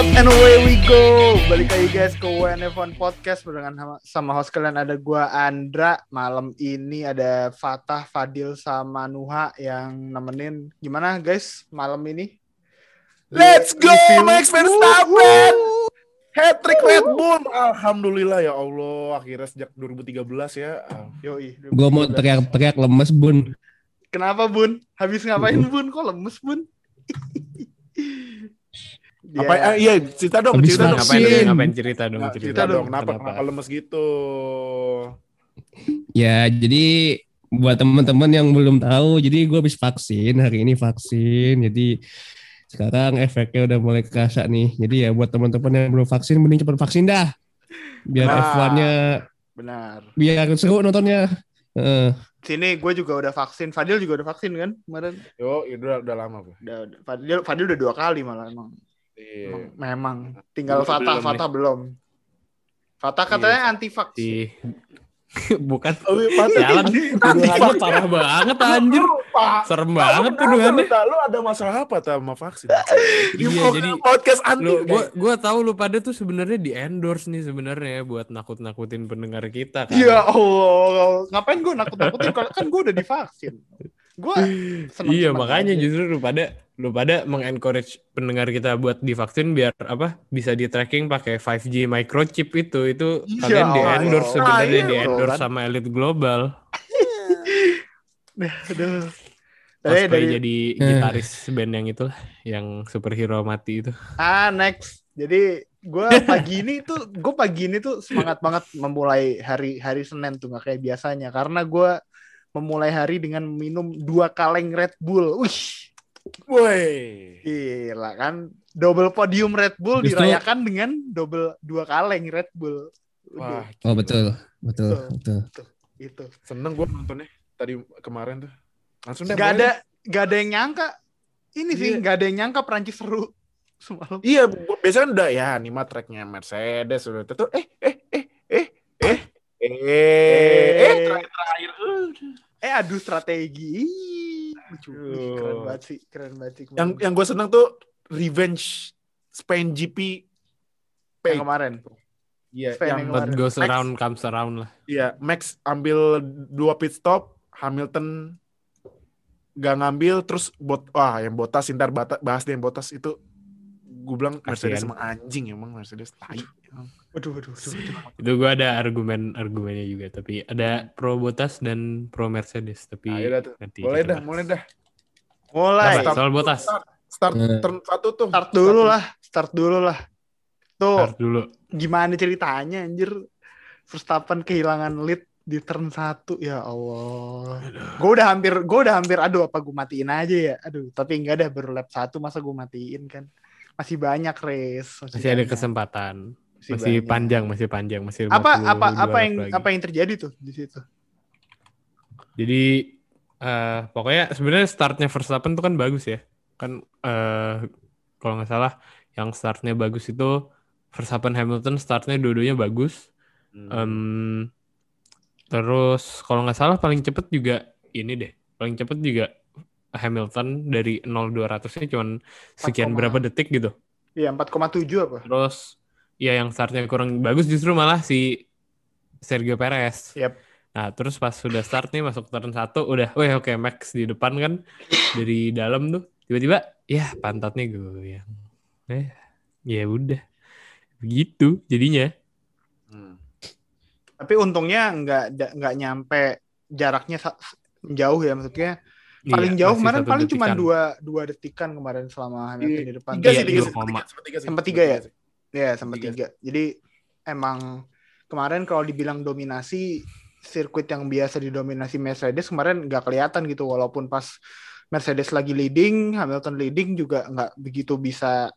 out and away we go. Balik lagi guys ke WNF1 Podcast barengan sama, sama host kalian ada gua Andra. Malam ini ada Fatah, Fadil sama Nuha yang nemenin. Gimana guys malam ini? Let's go Review. Max Verstappen. Hat-trick Red Bull. Alhamdulillah ya Allah. Akhirnya sejak 2013 ya. Yoi. Gue mau teriak-teriak lemes bun. Kenapa Bun? Habis ngapain Bun? Kok lemes Bun? Ya, Apa ah, iya cerita dong, Habis cerita dong. Ngapain, ngapain cerita dong, Nah, cerita, cerita dong, kenapa, Kenapa? kenapa lemes gitu? Ya jadi buat teman-teman yang belum tahu, jadi gue habis vaksin hari ini vaksin, jadi sekarang efeknya udah mulai kerasa nih. Jadi ya buat teman-teman yang belum vaksin, mending cepet vaksin dah, biar Nah. F1-nya benar. biar seru nontonnya. Heeh. Sini gue juga udah vaksin. Fadil juga udah vaksin kan kemarin? Yo, itu udah, udah lama gue. Udah. Fadil, Fadil udah dua kali malah emang. Iya. Memang, memang. tinggal Belum, Fatah, belum Fatah belum. Fatah katanya anti vaksin. Si bukan Oh, iya, jalan tuduhannya parah banget anjir. Serem banget tuduhannya. lu, ada masalah apa tak sama vaksin? Iya, jadi- podcast anti. Lu gua gua tahu lu pada tuh sebenarnya di endorse nih sebenarnya buat nakut-nakutin pendengar kita kan. Ya Allah, ngapain gue nakut-nakutin kalau kan gue udah divaksin. Gue Iya makanya justru lu pada lu pada mengencourage pendengar kita buat divaksin biar apa bisa di tracking pakai 5G microchip itu. Itu Iya, kalian di endorse Nah, sebenarnya iya, di endorse kan. sama elit global Aduh. cosplay Dari, jadi gitaris band yang itulah yang superhero mati itu. Ah next. Jadi gue pagi ini tuh gue pagi ini tuh semangat banget memulai hari hari Senin tuh nggak kayak biasanya. Karena gue memulai hari dengan minum dua kaleng Red Bull. Wih, Woi. gila kan double podium Red Bull Justru- dirayakan dengan double dua kaleng Red Bull. Udah, Wah, Oh betul, betul, betul. itu. seneng gue nontonnya tadi kemarin tuh. Langsung deh. Gak ada gak ada yang nyangka. Ini sih Iya. gak ada yang nyangka Prancis seru semalam. Iya, biasanya udah ya nih mah tracknya Mercedes udah tuh eh eh eh eh eh eh terakhir terakhir udah. Eh adu strategi. Lucu. Keren banget sih, keren banget sih. yang yang gue seneng tuh revenge Spain GP Yang Pace. kemarin. Iya, Spain yang yang kemarin. goes Max- around comes around lah iya Max ambil dua pit stop, Hamilton gak ngambil terus bot wah yang botas ntar bahas deh yang botas itu gue bilang Mercedes emang anjing emang Mercedes tai. Waduh, waduh, waduh, waduh. itu gua ada argumen argumennya juga tapi ada pro Bottas dan pro Mercedes tapi dah tuh. nanti Mulai dah, bahas. mulai dah. Mulai. Apa, soal Bottas Start, start Eh. turn satu tuh. Start dulu lah, start dulu lah. Tuh, Start dulu gimana ceritanya anjir? Verstappen kehilangan lead di turn 1 ya Allah. Gue udah hampir gue udah hampir aduh apa gue matiin aja ya. Aduh, tapi enggak dah baru lap 1 masa gue matiin kan. Masih banyak race. masih ada banyak. kesempatan masih banyak. panjang masih panjang masih Apa 52 apa apa yang lagi. apa yang terjadi tuh di situ? Jadi eh pokoknya sebenarnya startnya Verstappen tuh kan bagus ya. Kan eh kalau nggak salah yang startnya bagus itu Verstappen Hamilton startnya dua-duanya bagus. Hmm. Em, terus kalau nggak salah paling cepet juga ini deh. Paling cepet juga Hamilton dari 0 200-nya cuman sekian 4,. berapa detik gitu. Iya, 4,7 apa? Terus ya yang startnya kurang bagus justru malah si Sergio Perez. Yap. Nah terus pas sudah start nih masuk turn satu udah, weh oke Max di depan kan dari dalam tuh tiba-tiba ya pantatnya goyang. Eh ya udah begitu jadinya. Hmm. Tapi untungnya nggak nggak nyampe jaraknya jauh ya maksudnya. Paling Iya, jauh kemarin paling cuma dua dua detikan kemarin selama Hamilton Iya, di depan. Tiga Iya, sih, tiga sih, tiga, sempat tiga tiga ya? Iya, sama Tiga. tiga. Jadi emang kemarin kalau dibilang dominasi sirkuit yang biasa didominasi Mercedes kemarin nggak kelihatan gitu walaupun pas Mercedes lagi leading, Hamilton leading juga nggak begitu bisa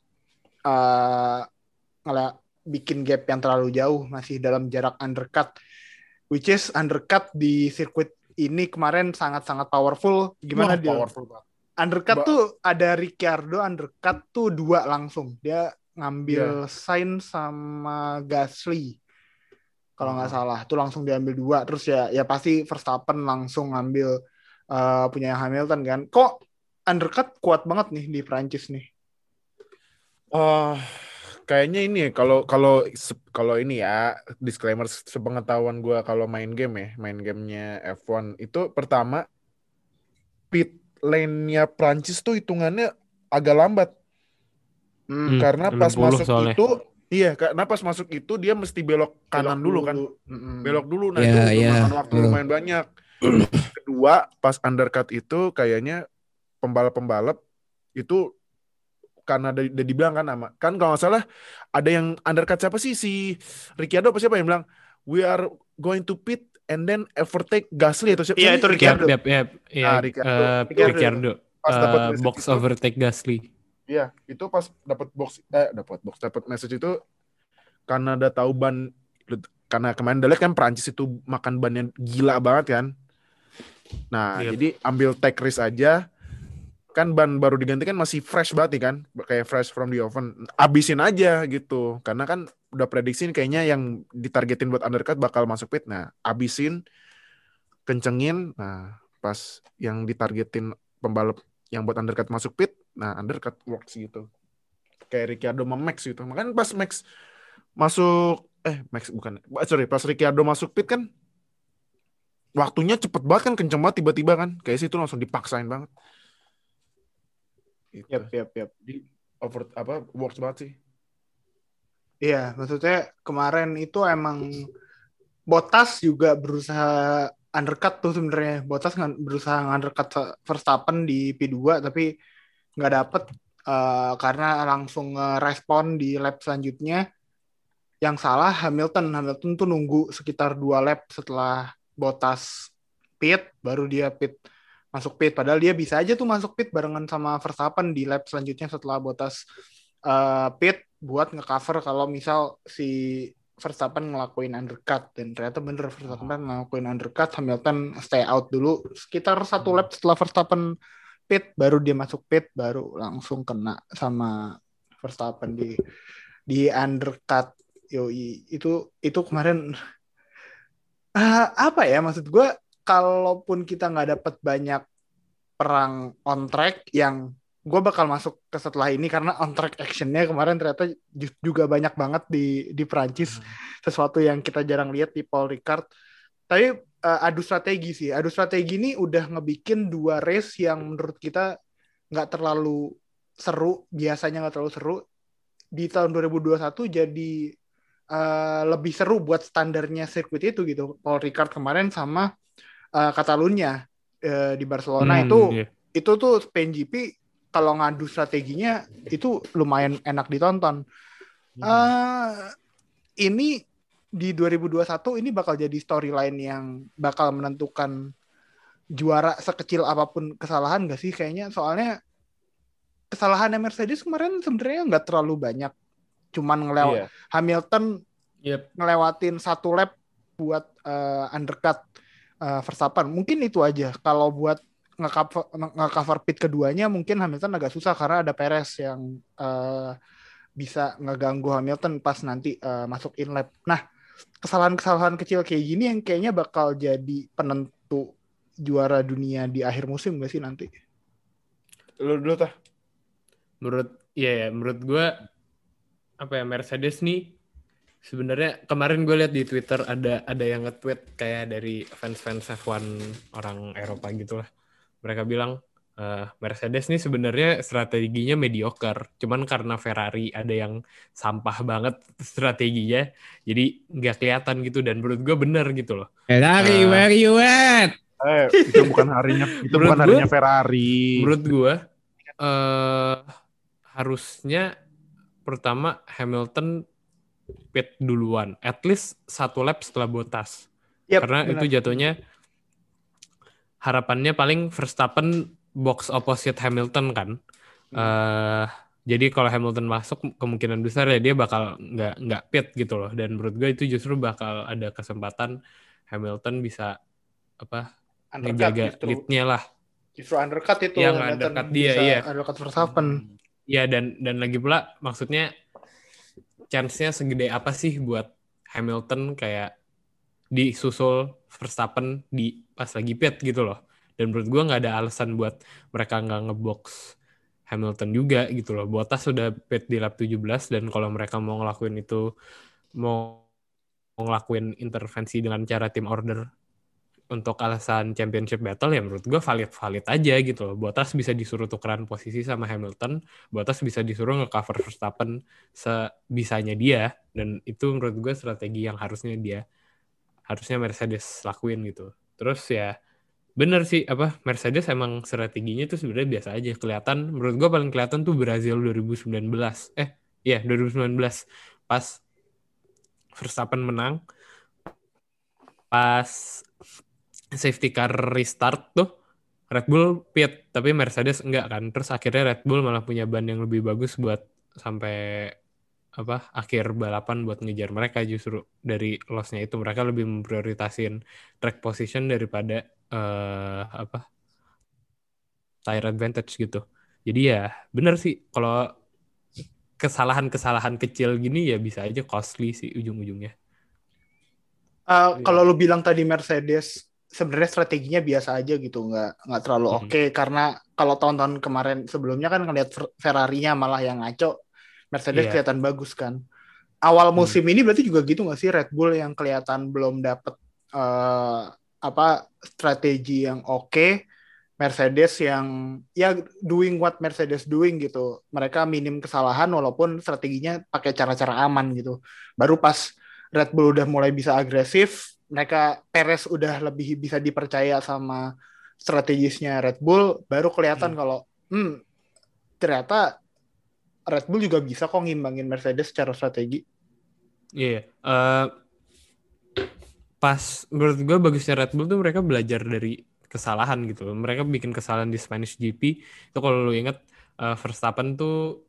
eh ngela- bikin gap yang terlalu jauh masih dalam jarak undercut which is undercut di sirkuit ini kemarin sangat-sangat powerful gimana Wah, dia powerful banget. undercut Ba- tuh ada Ricciardo undercut tuh dua langsung dia ngambil Iya. Sainz sama Gasly. Kalau nggak Hmm. salah tuh langsung diambil dua terus ya ya pasti Verstappen langsung ngambil eh, punya Hamilton kan. Kok undercut kuat banget nih di Prancis nih? Eh, kayaknya ini ya kalau kalau kalau ini ya disclaimer sepengetahuan gua kalau main game ya, main gamenya F1 itu pertama pit lane-nya Prancis tuh hitungannya agak lambat Hmm, Hmm, karena pas 60 masuk soalnya. itu iya karena pas masuk itu dia mesti belok kanan belok dulu kan. Mm-mm. Belok dulu nah Ya, itu ya. makan waktu lumayan banyak. Kedua, pas undercut itu kayaknya pembalap-pembalap itu karena udah, udah dibilang kan sama kan kalau nggak salah ada yang undercut siapa sih si Ricciardo apa siapa yang bilang we are going to pit and then overtake Gasly atau siapa Iya, sih? itu Ricciardo. Ya, Ah, Ricciardo. eh, Ricciardo. Ricciardo. Pas dapat message box itu. overtake Gasly. Iya, itu pas dapat box eh dapat box dapat message itu karena udah tahu ban karena kemarin udah lihat kan Prancis itu makan bannya gila banget kan. Nah, Yep. jadi ambil take risk aja. Kan ban baru diganti kan masih fresh banget nih kan, kayak fresh from the oven. Abisin aja gitu. Karena kan udah prediksi kayaknya yang ditargetin buat undercut bakal masuk pit. Nah, abisin kencengin. Nah, pas yang ditargetin pembalap yang buat undercut masuk pit, nah undercut works gitu. Kayak Ricciardo sama Max gitu. Makanya pas Max masuk eh Max bukan. eh, Sorry, pas Ricciardo masuk pit kan waktunya cepet banget kan kenceng banget tiba-tiba kan. Kayak situ langsung dipaksain banget. Gitu. Yap, yap, yap. Jadi over apa works banget sih. Iya, maksudnya kemarin itu emang Botas juga berusaha undercut tuh sebenarnya. Botas berusaha undercut Verstappen di P2 tapi nggak dapet eh, karena langsung respon di lap selanjutnya. Yang salah Hamilton. Hamilton tuh nunggu sekitar dua lap setelah Botas pit, baru dia pit masuk pit. Padahal dia bisa aja tuh masuk pit barengan sama Verstappen di lap selanjutnya setelah Botas eh, pit buat ngecover kalau misal si Verstappen ngelakuin undercut dan ternyata bener Verstappen ngelakuin undercut Hamilton stay out dulu sekitar satu lap setelah Verstappen pit baru dia masuk pit baru langsung kena sama Verstappen di di undercut. Yoi itu itu kemarin Ah, apa ya maksud gue kalaupun kita nggak dapat banyak perang on track yang gue bakal masuk ke setelah ini karena on track actionnya kemarin ternyata ju- juga banyak banget di di Prancis sesuatu yang kita jarang lihat di Paul Ricard. Tapi eh, adu strategi sih. Adu strategi ini udah ngebikin dua race yang menurut kita nggak terlalu seru biasanya nggak terlalu seru. Di tahun 2021 jadi eh, lebih seru buat standarnya sirkuit itu gitu. Paul Ricard kemarin sama eh, Catalunya eh, di Barcelona. Hmm, itu iya. itu tuh Spain GP kalau ngadu strateginya itu lumayan enak ditonton. Eh, ini di 2021 ini bakal jadi storyline yang bakal menentukan juara sekecil apa pun kesalahan gak sih kayaknya soalnya kesalahannya Mercedes kemarin sebenarnya nggak terlalu banyak cuman ngelewat Iya. Hamilton Yep. ngelewatin satu lap buat eh, undercut eh, Verstappen. Mungkin itu aja. Kalau buat nge-cover, nge-cover pit keduanya mungkin Hamilton agak susah karena ada Perez yang eh, bisa ngeganggu Hamilton pas nanti eh, masuk in lap. Nah, kesalahan-kesalahan kecil kayak gini yang kayaknya bakal jadi penentu juara dunia di akhir musim gak sih nanti? Lu dulu tah. menurut ya ya, menurut gue apa ya Mercedes nih sebenarnya kemarin gue lihat di Twitter ada ada yang nge-tweet kayak dari fans-fans F1 orang Eropa gitulah mereka bilang eh, Mercedes nih sebenarnya strateginya mediocre cuman karena Ferrari ada yang sampah banget strateginya jadi nggak kelihatan gitu dan menurut gue bener gitu loh Ferrari, Eh, where you at? Eh, itu bukan harinya itu bukan gua- harinya Ferrari. menurut gue eh harusnya pertama Hamilton pit duluan, at least satu lap setelah Bottas. Yap, Karena benar. itu jatuhnya harapannya paling Verstappen box opposite Hamilton kan. eh jadi kalau Hamilton masuk kemungkinan besar ya dia bakal nggak nggak pit gitu loh. Dan menurut gue itu justru bakal ada kesempatan Hamilton bisa apa justru. leadnya lah. Justru undercut itu. Yang Hamilton undercut dia, iya. Undercut Verstappen. Ya dan dan lagi pula maksudnya chance-nya segede apa sih buat Hamilton kayak disusul Verstappen di pas lagi pit gitu loh. Dan menurut gua nggak ada alasan buat mereka nggak ngebox Hamilton juga gitu loh. Bottas sudah pit di lap 17 dan kalau mereka mau ngelakuin itu mau ngelakuin intervensi dengan cara tim order untuk alasan championship battle ya menurut gue valid-valid aja gitu loh. Bottas bisa disuruh tukeran posisi sama Hamilton, Bottas bisa disuruh nge-cover Verstappen sebisanya dia dan itu menurut gue strategi yang harusnya dia harusnya Mercedes lakuin gitu. Terus ya bener sih apa Mercedes emang strateginya tuh sebenarnya biasa aja. Kelihatan menurut gue paling kelihatan tuh Brazil 2019 eh iya 2019 pas Verstappen menang pas safety car restart tuh Red Bull pit tapi Mercedes enggak kan. Terus akhirnya Red Bull malah punya ban yang lebih bagus buat sampai apa akhir balapan buat ngejar mereka justru dari lossnya itu. Mereka lebih memprioritasin track position daripada uh, apa tire advantage gitu jadi ya bener sih kalau kesalahan-kesalahan kecil gini ya bisa aja costly sih ujung-ujungnya. Uh, kalau lu bilang tadi Mercedes sebenarnya strateginya biasa aja gitu, nggak nggak terlalu hmm. oke okay, karena kalau tahun-tahun kemarin sebelumnya kan ngeliat Ferrari-nya malah yang ngaco, Mercedes yeah. kelihatan bagus kan. Awal hmm. musim hmm. ini berarti juga gitu nggak sih Red Bull yang kelihatan belum dapet uh, apa strategi yang oke, okay, Mercedes yang ya doing what Mercedes doing gitu. Mereka minim kesalahan walaupun strateginya pakai cara-cara aman gitu. Baru pas Red Bull udah mulai bisa agresif, mereka Perez udah lebih bisa dipercaya sama strategisnya Red Bull, baru kelihatan hmm. kalau hmm ternyata Red Bull juga bisa kok ngimbangin Mercedes secara strategi. Iya, yeah. uh, pas menurut gue bagusnya Red Bull tuh mereka belajar dari kesalahan gitu Mereka bikin kesalahan di Spanish GP itu kalau lu inget uh, Verstappen tuh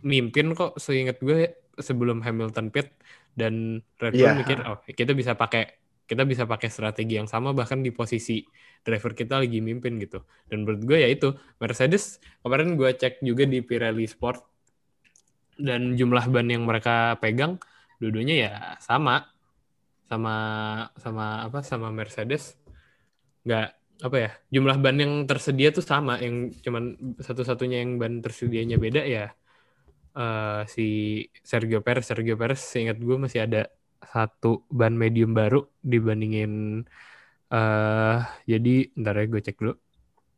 mimpin kok seingat gue sebelum Hamilton pit. Dan Red Bull yeah. mikir oh kita bisa pakai kita bisa pakai strategi yang sama bahkan di posisi driver kita lagi mimpin gitu. Dan menurut gue ya itu. Mercedes kemarin gue cek juga di Pirelli Sport dan jumlah ban yang mereka pegang dua-duanya ya sama sama sama apa sama Mercedes nggak apa ya jumlah ban yang tersedia tuh sama yang cuman satu-satunya yang ban tersedianya beda ya uh, si Sergio Perez. Sergio Perez seingat gue masih ada satu ban medium baru dibandingin uh, jadi ntar ya gue cek dulu.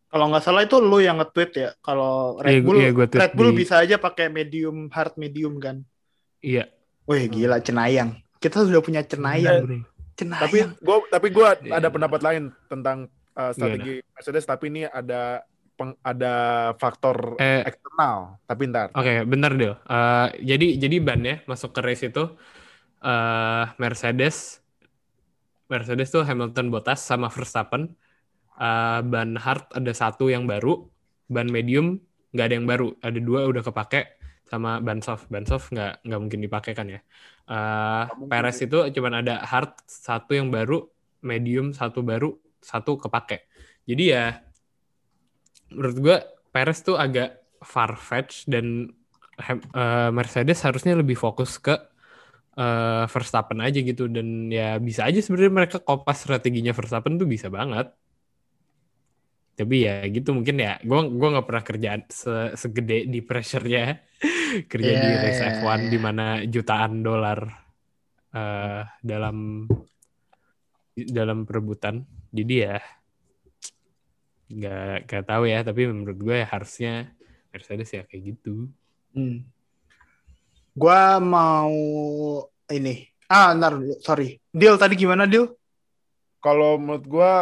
Kalau nggak salah itu lu yang nge-tweet ya kalau Red iya, Bull iya, Red Bull di... bisa aja pakai medium hard medium kan? Iya. Wih gila cenayang kita sudah punya cenayang cenayang. Tapi gue tapi gue ada pendapat lain tentang uh, strategi Gimana? Mercedes tapi ini ada peng, ada faktor eh, eksternal. Tapi ntar. Oke okay, benar deh uh, jadi jadi ban ya masuk ke race itu uh, Mercedes Mercedes tuh Hamilton Bottas sama Verstappen. Uh, ban hard ada satu yang baru ban medium nggak ada yang baru. Ada dua udah kepake sama ban soft ban soft nggak nggak mungkin dipakai kan ya? Uh, Perez itu cuman ada hard satu yang baru medium satu baru satu kepake. Jadi ya menurut gue Perez tuh agak far fetch dan uh, Mercedes harusnya lebih fokus ke uh, Verstappen aja gitu. Dan ya bisa aja sebenarnya mereka kopas strateginya Verstappen tuh bisa banget. Tapi ya gitu mungkin ya. Gue gua nggak pernah kerja se segede di pressure-nya kerja yeah, di race yeah, F1 yeah. di mana jutaan dolar uh, dalam dalam perebutan. Jadi ya nggak nggak tahu ya. Tapi menurut gue ya harusnya Mercedes ya kayak gitu. Hmm. gue mau ini. Ah ntar sorry. Deal tadi gimana deal kalau menurut gue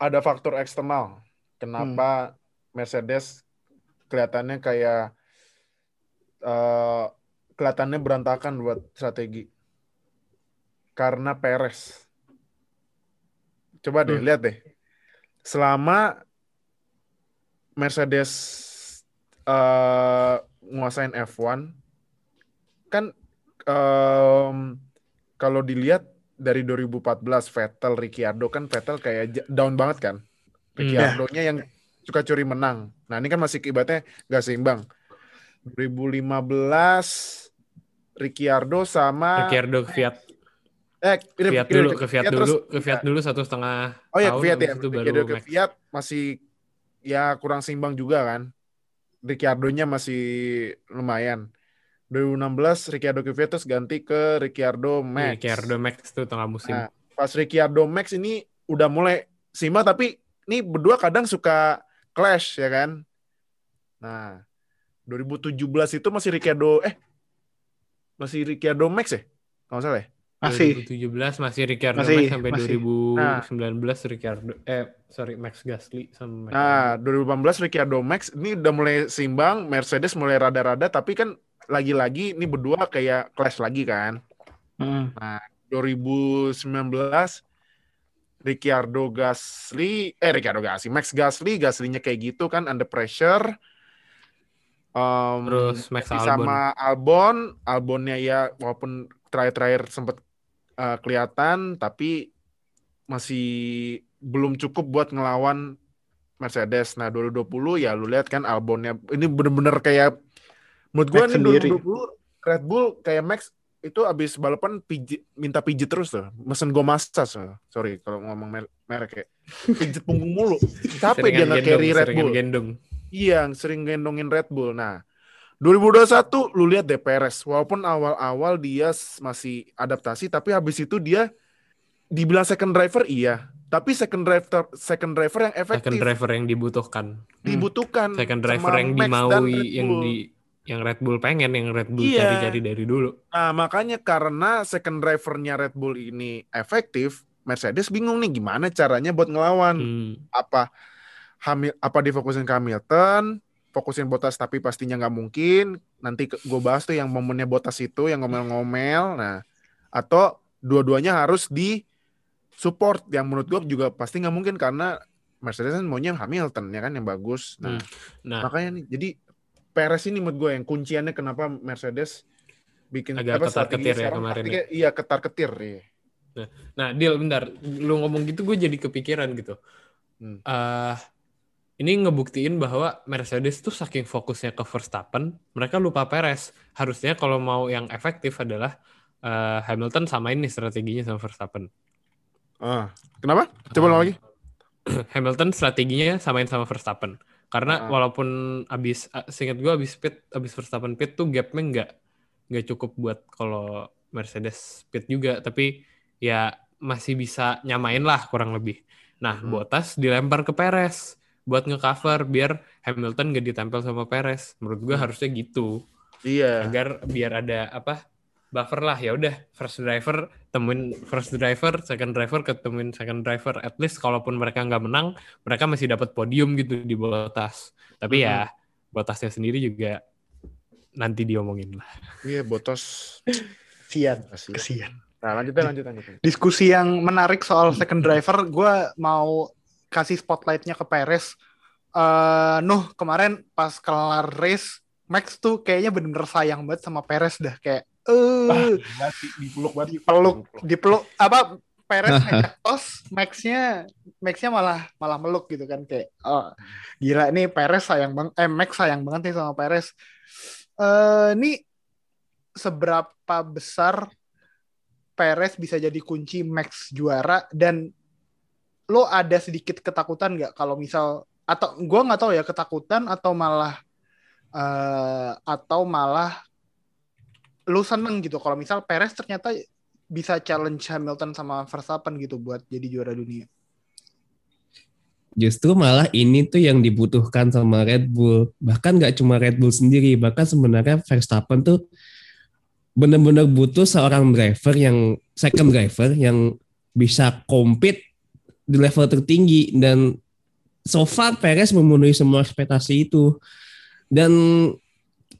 ada faktor eksternal. Kenapa hmm. Mercedes kelihatannya kayak uh, kelihatannya berantakan buat strategi karena Perez Coba deh, hmm. lihat deh. Selama Mercedes uh, nguasain F1, kan um, kalau dilihat dari 2014 Vettel, Ricciardo kan Vettel kayak down banget kan. Hmm. Ricciardo-nya yang suka curi menang. Nah ini kan masih kibatnya gak seimbang. 2015 Ricciardo sama Ricciardo Fiat Eh, Fiat kirim, dulu, ke Fiat, Fiat dulu, ke Fiat dulu satu setengah Oh ya, Fiat ya. Itu baru ke Fiat masih ya kurang seimbang juga kan. Ricciardo-nya masih lumayan. 2016 Ricciardo Kvyat ganti ke Ricciardo Max. Ricciardo Max tuh tengah musim. Nah, pas Ricciardo Max ini udah mulai simak tapi ini berdua kadang suka clash ya kan. Nah, 2017 itu masih Ricciardo eh masih Ricciardo Max ya? Kalau nggak salah ya? Masih. 2017 masih Ricciardo Masih, Max sampai masih. 2019 Ricciardo eh sorry Max Gasly sama Max Nah, 2018 Ricciardo Max ini udah mulai seimbang, Mercedes mulai rada-rada tapi kan lagi-lagi ini berdua kayak clash lagi kan. Hmm. 2019 Ricciardo Gasly eh Ricciardo Gasly Max Gasly Gasly-nya kayak gitu kan under pressure Um, Terus Max tapi Albon. sama Albon Albonnya ya walaupun terakhir-terakhir sempat uh, kelihatan tapi masih belum cukup buat ngelawan Mercedes. Nah 2020 ya lu lihat kan Albonnya ini bener-bener kayak menurut gue sendiri. 2020 Red Bull kayak Max itu abis balapan pijit, minta pijit terus tuh. Mesen gue massage. tuh. Sorry kalau ngomong mer- merek ya. Pijit punggung mulu. Capek dia nggak carry Red Bull. gendong. Iya, yang sering gendongin Red Bull. Nah, 2021 lu lihat deh Perez, walaupun awal-awal dia masih adaptasi, tapi habis itu dia dibilang second driver iya, tapi second driver second driver yang efektif Second driver yang dibutuhkan. dibutuhkan. Second sama driver yang Max dimaui yang di yang Red Bull pengen, yang Red Bull Iya. cari-cari dari dulu. Nah, makanya karena second drivernya Red Bull ini efektif, Mercedes bingung nih gimana caranya buat ngelawan. Hmm. apa Hamil apa difokusin ke Hamilton, fokusin Botas tapi pastinya nggak mungkin. Nanti gue bahas tuh yang momennya Botas itu yang ngomel-ngomel. Nah, atau dua-duanya harus di support yang menurut gue juga pasti nggak mungkin karena Mercedes kan maunya Hamilton ya kan yang bagus. Nah, Nah, makanya nih jadi Perez ini menurut gue yang kunciannya kenapa Mercedes bikin Agak strateginya ketar-ketir ya sekarang kemarin ya. Iya ketar-ketir iya. Nah, deal bentar. Lu ngomong gitu gue jadi kepikiran gitu. Hmm. Eh, ini ngebuktiin bahwa Mercedes tuh saking fokusnya ke Verstappen, mereka lupa Perez. Harusnya kalau mau yang efektif adalah eh, Hamilton samain nih strateginya sama Verstappen. Ah, kenapa? Coba ulang lagi. Hamilton strateginya samain sama Verstappen. Karena Ah. walaupun abis, ah, seingat gue abis pit, abis Verstappen pit tuh gapnya nggak nggak cukup buat kalau Mercedes pit juga, tapi ya masih bisa nyamain lah kurang lebih. Nah, Hmm. Bottas dilempar ke Perez buat ngecover biar Hamilton gak ditempel sama Perez. Menurut gue Hmm. harusnya gitu, Iya. agar biar ada apa buffer lah ya udah first driver temuin first driver second driver ketemuin second driver at least kalaupun mereka nggak menang mereka masih dapat podium gitu di Bottas tapi ya Bottasnya sendiri juga nanti diomongin lah Iya, Botos. Sian. Kasih. Kesian. Nah, lanjutin, lanjut, lanjut. Diskusi yang menarik soal second driver, gue mau kasih spotlightnya ke Perez. Eh, Nuh, kemarin pas kelar race, Max tuh kayaknya bener-bener sayang banget sama Perez dah. Kayak, eh, dipeluk banget. dipeluk, dipeluk, apa, Perez ngajak tos, Max-nya, Max-nya malah malah meluk gitu kan. Kayak, oh, gila nih Perez sayang banget, eh Max sayang banget nih sama Perez. Eh, ini seberapa besar Perez bisa jadi kunci Max juara dan lo ada sedikit ketakutan nggak kalau misal atau gue nggak tahu ya ketakutan atau malah eh, atau malah lo seneng gitu kalau misal Perez ternyata bisa challenge Hamilton sama Verstappen gitu buat jadi juara dunia. Justru malah ini tuh yang dibutuhkan sama Red Bull. Bahkan nggak cuma Red Bull sendiri, bahkan sebenarnya Verstappen tuh benar-benar butuh seorang driver yang second driver yang bisa compete di level tertinggi dan so far Perez memenuhi semua ekspektasi itu. Dan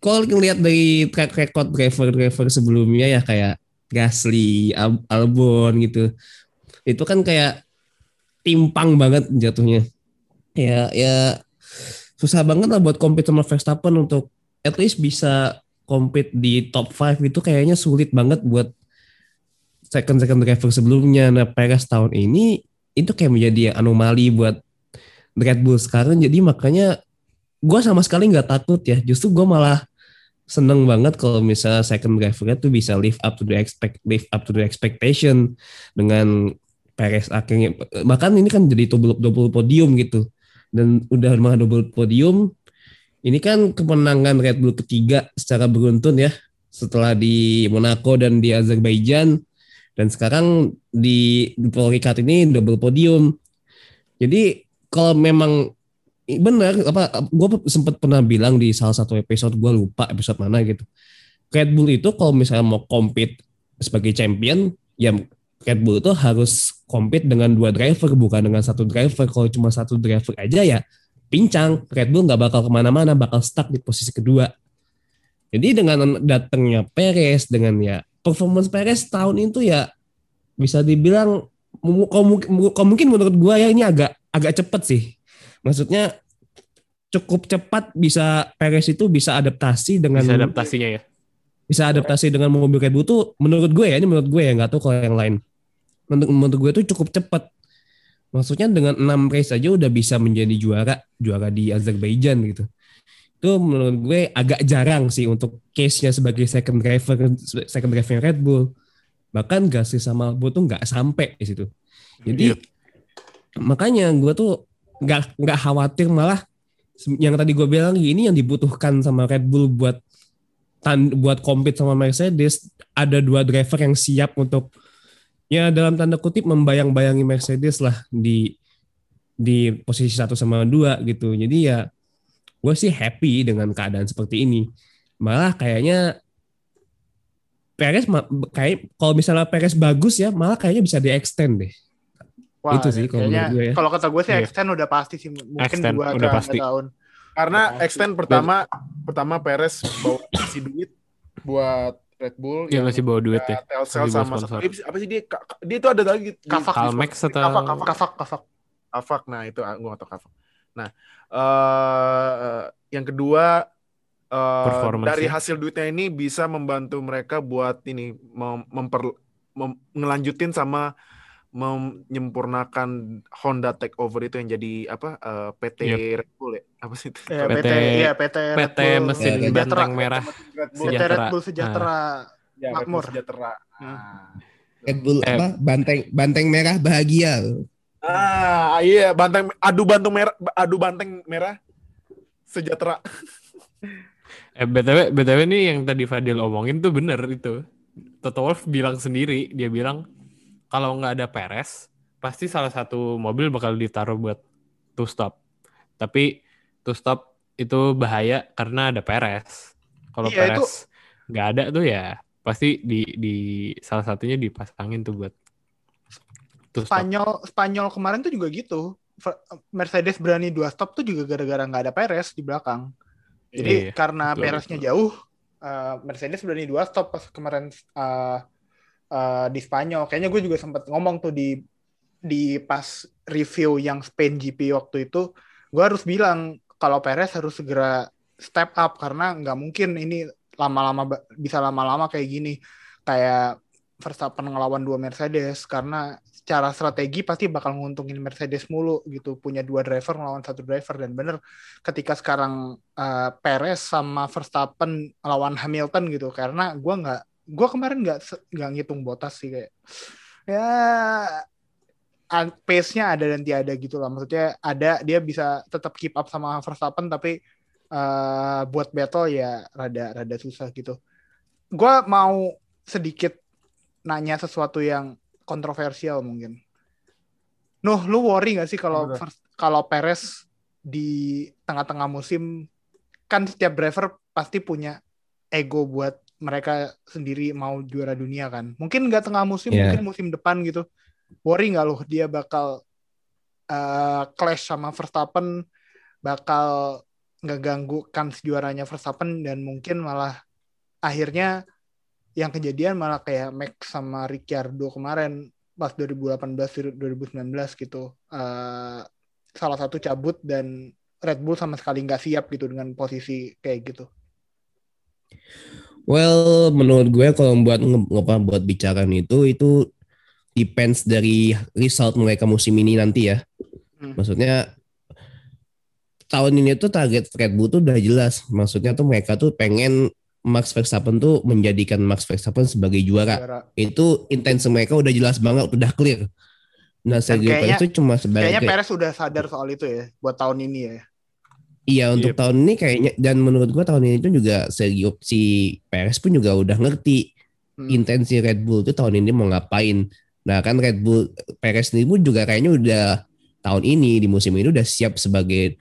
kalau lihat dari track record driver-driver sebelumnya ya kayak Gasly, Al- Albon gitu. Itu kan kayak timpang banget jatuhnya. Ya ya susah banget lah buat compete sama Verstappen untuk at least bisa compete di top 5 itu kayaknya sulit banget buat second second driver sebelumnya. Nah Perez tahun ini itu kayak menjadi anomali buat Red Bull sekarang. Jadi makanya gue sama sekali nggak takut ya. Justru gue malah seneng banget kalau misalnya second drivernya tuh bisa live up to the expect live up to the expectation dengan Perez akhirnya bahkan ini kan jadi double double podium gitu dan udah mah double podium ini kan kemenangan Red Bull ketiga secara beruntun ya setelah di Monaco dan di Azerbaijan dan sekarang di, di Paul Ricard ini double podium. Jadi kalau memang benar apa gue sempat pernah bilang di salah satu episode gue lupa episode mana gitu. Red Bull itu kalau misalnya mau compete sebagai champion ya Red Bull itu harus compete dengan dua driver bukan dengan satu driver. Kalau cuma satu driver aja ya pincang. Red Bull nggak bakal ke mana-mana, bakal stuck di posisi kedua. Jadi dengan datangnya Perez dengan ya performance Perez tahun itu ya bisa dibilang kalau mungkin menurut gua ya ini agak agak cepet sih. Maksudnya cukup cepat bisa Perez itu bisa adaptasi dengan Bisa adaptasinya ya. bisa adaptasi dengan mobil Red Bull tuh menurut gue ya ini menurut gue ya nggak tahu kalau yang lain menurut, menurut gue tuh cukup cepat maksudnya dengan enam race aja udah bisa menjadi juara juara di Azerbaijan gitu itu menurut gue agak jarang sih untuk case-nya sebagai second driver second driver Red Bull. Bahkan Gasly sama Albon tuh nggak sampai di situ. Jadi Iya. makanya gue tuh nggak nggak khawatir malah yang tadi gue bilang ini yang dibutuhkan sama Red Bull buat tan buat compete sama Mercedes. Ada dua driver yang siap untuk ya dalam tanda kutip membayang-bayangi Mercedes lah di di posisi satu sama dua gitu. Jadi ya gue sih happy dengan keadaan seperti ini malah kayaknya Perez kayak kalau misalnya Perez bagus ya malah kayaknya bisa di extend deh Wah, Itu sih kalau gue ya. kalau kata gue sih Iya. extend udah pasti sih mungkin Extend, dua udah pasti. tahun. Karena Pasti. extend pertama pertama Perez bawa kasih duit buat Red Bull Dia yang masih bawa duit ya. Telcel sama sponsor. apa sih dia dia itu ada lagi Kavak. Kalmex atau Kavak, Kavak. Kafak, kafak. Kavak. Nah, itu gue gak tau Kavak. Nah, eh yang kedua eh Performance dari ya. hasil duitnya ini bisa membantu mereka buat ini mem- memper mem- ngelanjutin sama menyempurnakan Honda Takeover itu yang jadi apa eh, PT Yep. Red Bull ya apa sih itu Ya, PT PT, iya PT, Red PT Bull mesin Ya, Sejahtera. banteng merah Red Bull PT Red Sejahtera. Bull Sejahtera. ya, Red Bull Makmur. sejahtera Hmm. nah. Red Bull Eh. apa banteng banteng merah bahagia ah iya banteng adu banteng merah adu banteng merah sejahtera Eh BTW BTW ini yang tadi Fadil omongin tuh bener itu. Toto Wolff bilang sendiri, dia bilang kalau nggak ada Perez, pasti salah satu mobil bakal ditaruh buat two stop. Tapi two stop itu bahaya karena ada Perez. Kalau Iya, itu- Perez nggak ada tuh ya pasti di di salah satunya dipasangin tuh buat stop. Spanyol Spanyol kemarin tuh juga gitu. Mercedes berani dua stop tuh juga gara-gara nggak ada Perez di belakang. Jadi Iya, karena betul, Pereznya jauh, eh, Mercedes berani dua stop pas kemarin eh, eh, di Spanyol. Kayaknya gue juga sempat ngomong tuh di di pas review yang Spain GP waktu itu, gue harus bilang kalau Perez harus segera step up karena nggak mungkin ini lama-lama bisa lama-lama kayak gini kayak Verstappen ngelawan dua Mercedes karena secara strategi pasti bakal nguntungin Mercedes mulu gitu. Punya dua driver ngelawan satu driver. Dan bener ketika sekarang uh, Perez sama Verstappen lawan Hamilton gitu karena gua nggak gua kemarin nggak nggak ngitung botas sih kayak ya pace-nya ada dan tiada gitu lah. Maksudnya ada dia bisa tetap keep up sama Verstappen tapi uh, buat battle ya rada rada susah gitu. Gua mau sedikit nanya sesuatu yang kontroversial mungkin Nuh, lu worry gak sih kalau kalau Perez di tengah-tengah musim kan setiap driver pasti punya ego buat mereka sendiri mau juara dunia kan. Mungkin nggak tengah musim, Iya. mungkin musim depan gitu. Worry nggak lu dia bakal eh, clash sama Verstappen, bakal ngeganggu kans juaranya Verstappen dan mungkin malah akhirnya yang kejadian malah kayak Max sama Ricciardo kemarin pas 2018 2019 gitu Eh, salah satu cabut dan Red Bull sama sekali nggak siap gitu dengan posisi kayak gitu Well, menurut gue kalau buat nge- apa buat bicara itu itu depends dari result mereka musim ini nanti ya. Hmm. Maksudnya tahun ini tuh target Red Bull tuh udah jelas. Maksudnya tuh mereka tuh pengen Max Verstappen tuh menjadikan Max Verstappen sebagai juara. Juara. Itu intensi mereka udah jelas banget, udah clear. Nah, Sergio kayaknya- Perez itu cuma sebagai kayaknya Perez udah sadar soal itu ya buat tahun ini ya Iya untuk Yep. tahun ini kayaknya dan menurut gua tahun ini tuh juga Sergio si Perez pun juga udah ngerti Hmm. intensi Red Bull tuh tahun ini mau ngapain. Nah kan Red Bull Perez ini pun juga kayaknya udah tahun ini di musim ini udah siap sebagai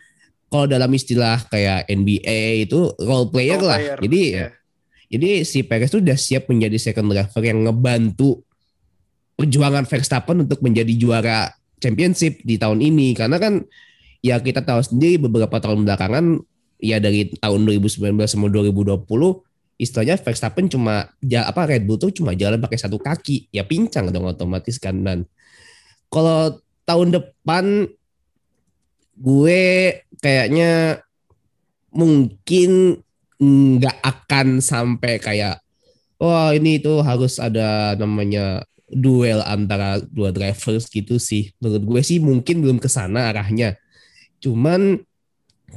kalau dalam istilah kayak NBA itu role player Role lah. player, Jadi ya. jadi si Perez tuh udah siap menjadi second driver yang ngebantu perjuangan Verstappen untuk menjadi juara championship di tahun ini karena kan ya kita tahu sendiri beberapa tahun belakangan ya dari tahun 2019 sama 2020 istilahnya Verstappen cuma ja, apa Red Bull tuh cuma jalan pakai satu kaki ya pincang dong otomatis kan dan kalau tahun depan gue kayaknya mungkin nggak akan sampai kayak wah ini tuh harus ada namanya duel antara dua drivers gitu sih. Menurut gue sih mungkin belum ke sana arahnya. Cuman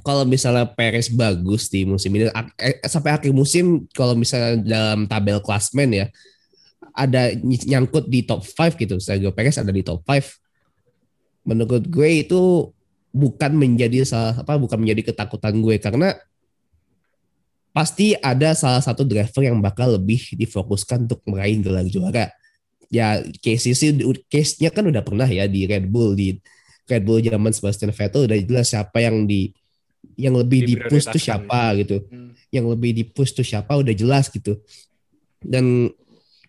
kalau misalnya Perez bagus di musim ini eh, sampai akhir musim kalau misalnya dalam tabel klasmen ya ada ny- nyangkut di top 5 gitu. Sergio Perez ada di top 5 menurut gue itu bukan menjadi salah apa bukan menjadi ketakutan gue karena pasti ada salah satu driver yang bakal lebih difokuskan untuk meraih gelar juara. Ya case sih case-nya kan udah pernah ya di Red Bull di Red Bull zaman Sebastian Vettel udah jelas siapa yang di yang lebih di push tuh Diprioritaskan. siapa gitu. Hmm. Yang lebih di push tuh siapa udah jelas gitu. Dan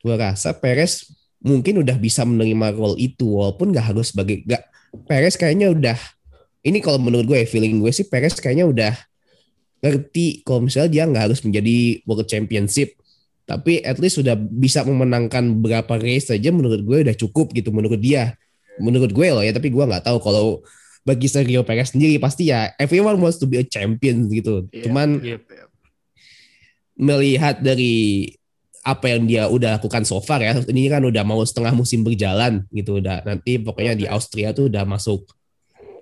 gua rasa Perez mungkin udah bisa menerima role itu walaupun gak harus sebagai gak Perez kayaknya udah ini kalau menurut gue feeling gue sih Perez kayaknya udah ngerti kalau misalnya dia nggak harus menjadi World Championship tapi at least sudah bisa memenangkan beberapa race saja menurut gue udah cukup gitu menurut dia menurut gue loh ya tapi gue nggak tahu kalau bagi Sergio Perez sendiri pasti ya everyone wants to be a champion gitu Iya, cuman Yep. iya. melihat dari apa yang dia udah lakukan so far ya ini kan udah mau setengah musim berjalan gitu udah nanti pokoknya di Austria tuh udah masuk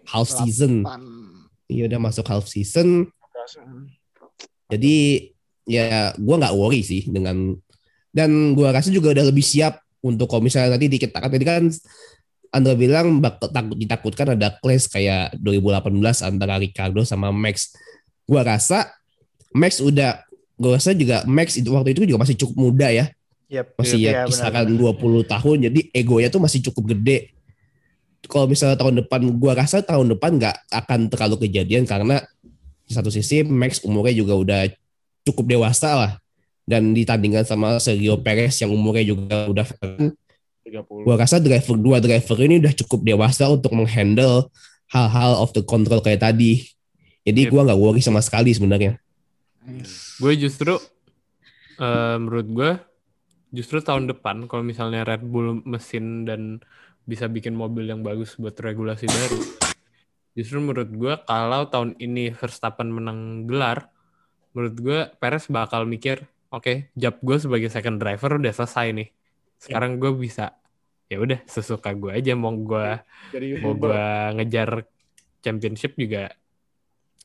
half season iya udah masuk half season jadi ya gua nggak worry sih dengan dan gua rasa juga udah lebih siap untuk kalau misalnya nanti dikit tadi kan Andra bilang bakal takut ditakutkan ada clash kayak 2018 antara Ricardo sama Max. Gua rasa Max udah gua rasa juga Max itu waktu itu juga masih cukup muda ya. Yep, Masih ya benar, kisaran benar. 20 tahun jadi egonya tuh masih cukup gede. Kalau misalnya tahun depan gua rasa tahun depan nggak akan terlalu kejadian karena di satu sisi Max umurnya juga udah cukup dewasa lah dan ditandingkan sama Sergio Perez yang umurnya juga udah veteran, 30. gua rasa driver dua driver ini udah cukup dewasa untuk menghandle hal-hal of the control kayak tadi. Jadi Yep. gua nggak worry sama sekali sebenarnya. Gue justru eh, menurut gue justru tahun depan kalau misalnya Red Bull mesin dan bisa bikin mobil yang bagus buat regulasi baru. Justru menurut gue kalau tahun ini Verstappen menang gelar, menurut gue Perez bakal mikir, oke, job gue sebagai second driver udah selesai nih. Sekarang gue bisa. Ya udah sesuka gue aja. Mau gue mau gue ngejar championship juga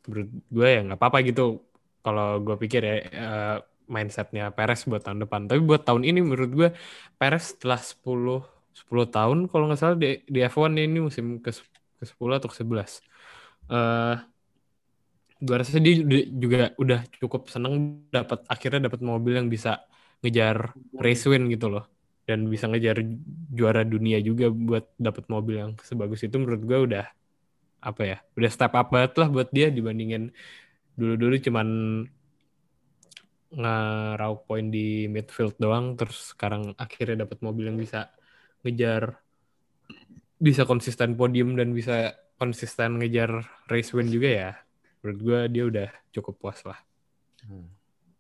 menurut gue ya nggak apa-apa gitu. Kalau gue pikir ya eh, mindsetnya Perez buat tahun depan. Tapi buat tahun ini menurut gue Perez setelah 10 10 tahun kalau nggak salah di, di F1 ini musim ke ke 10 atau ke 11 eh gue rasa dia juga udah cukup seneng dapat akhirnya dapat mobil yang bisa ngejar race win gitu loh. Dan bisa ngejar juara dunia juga buat dapat mobil yang sebagus itu menurut gue udah apa ya udah step up banget lah buat dia dibandingin dulu-dulu cuman ngeraup poin di midfield doang terus sekarang akhirnya dapat mobil yang bisa ngejar bisa konsisten podium dan bisa konsisten ngejar race win juga ya menurut gue dia udah cukup puas lah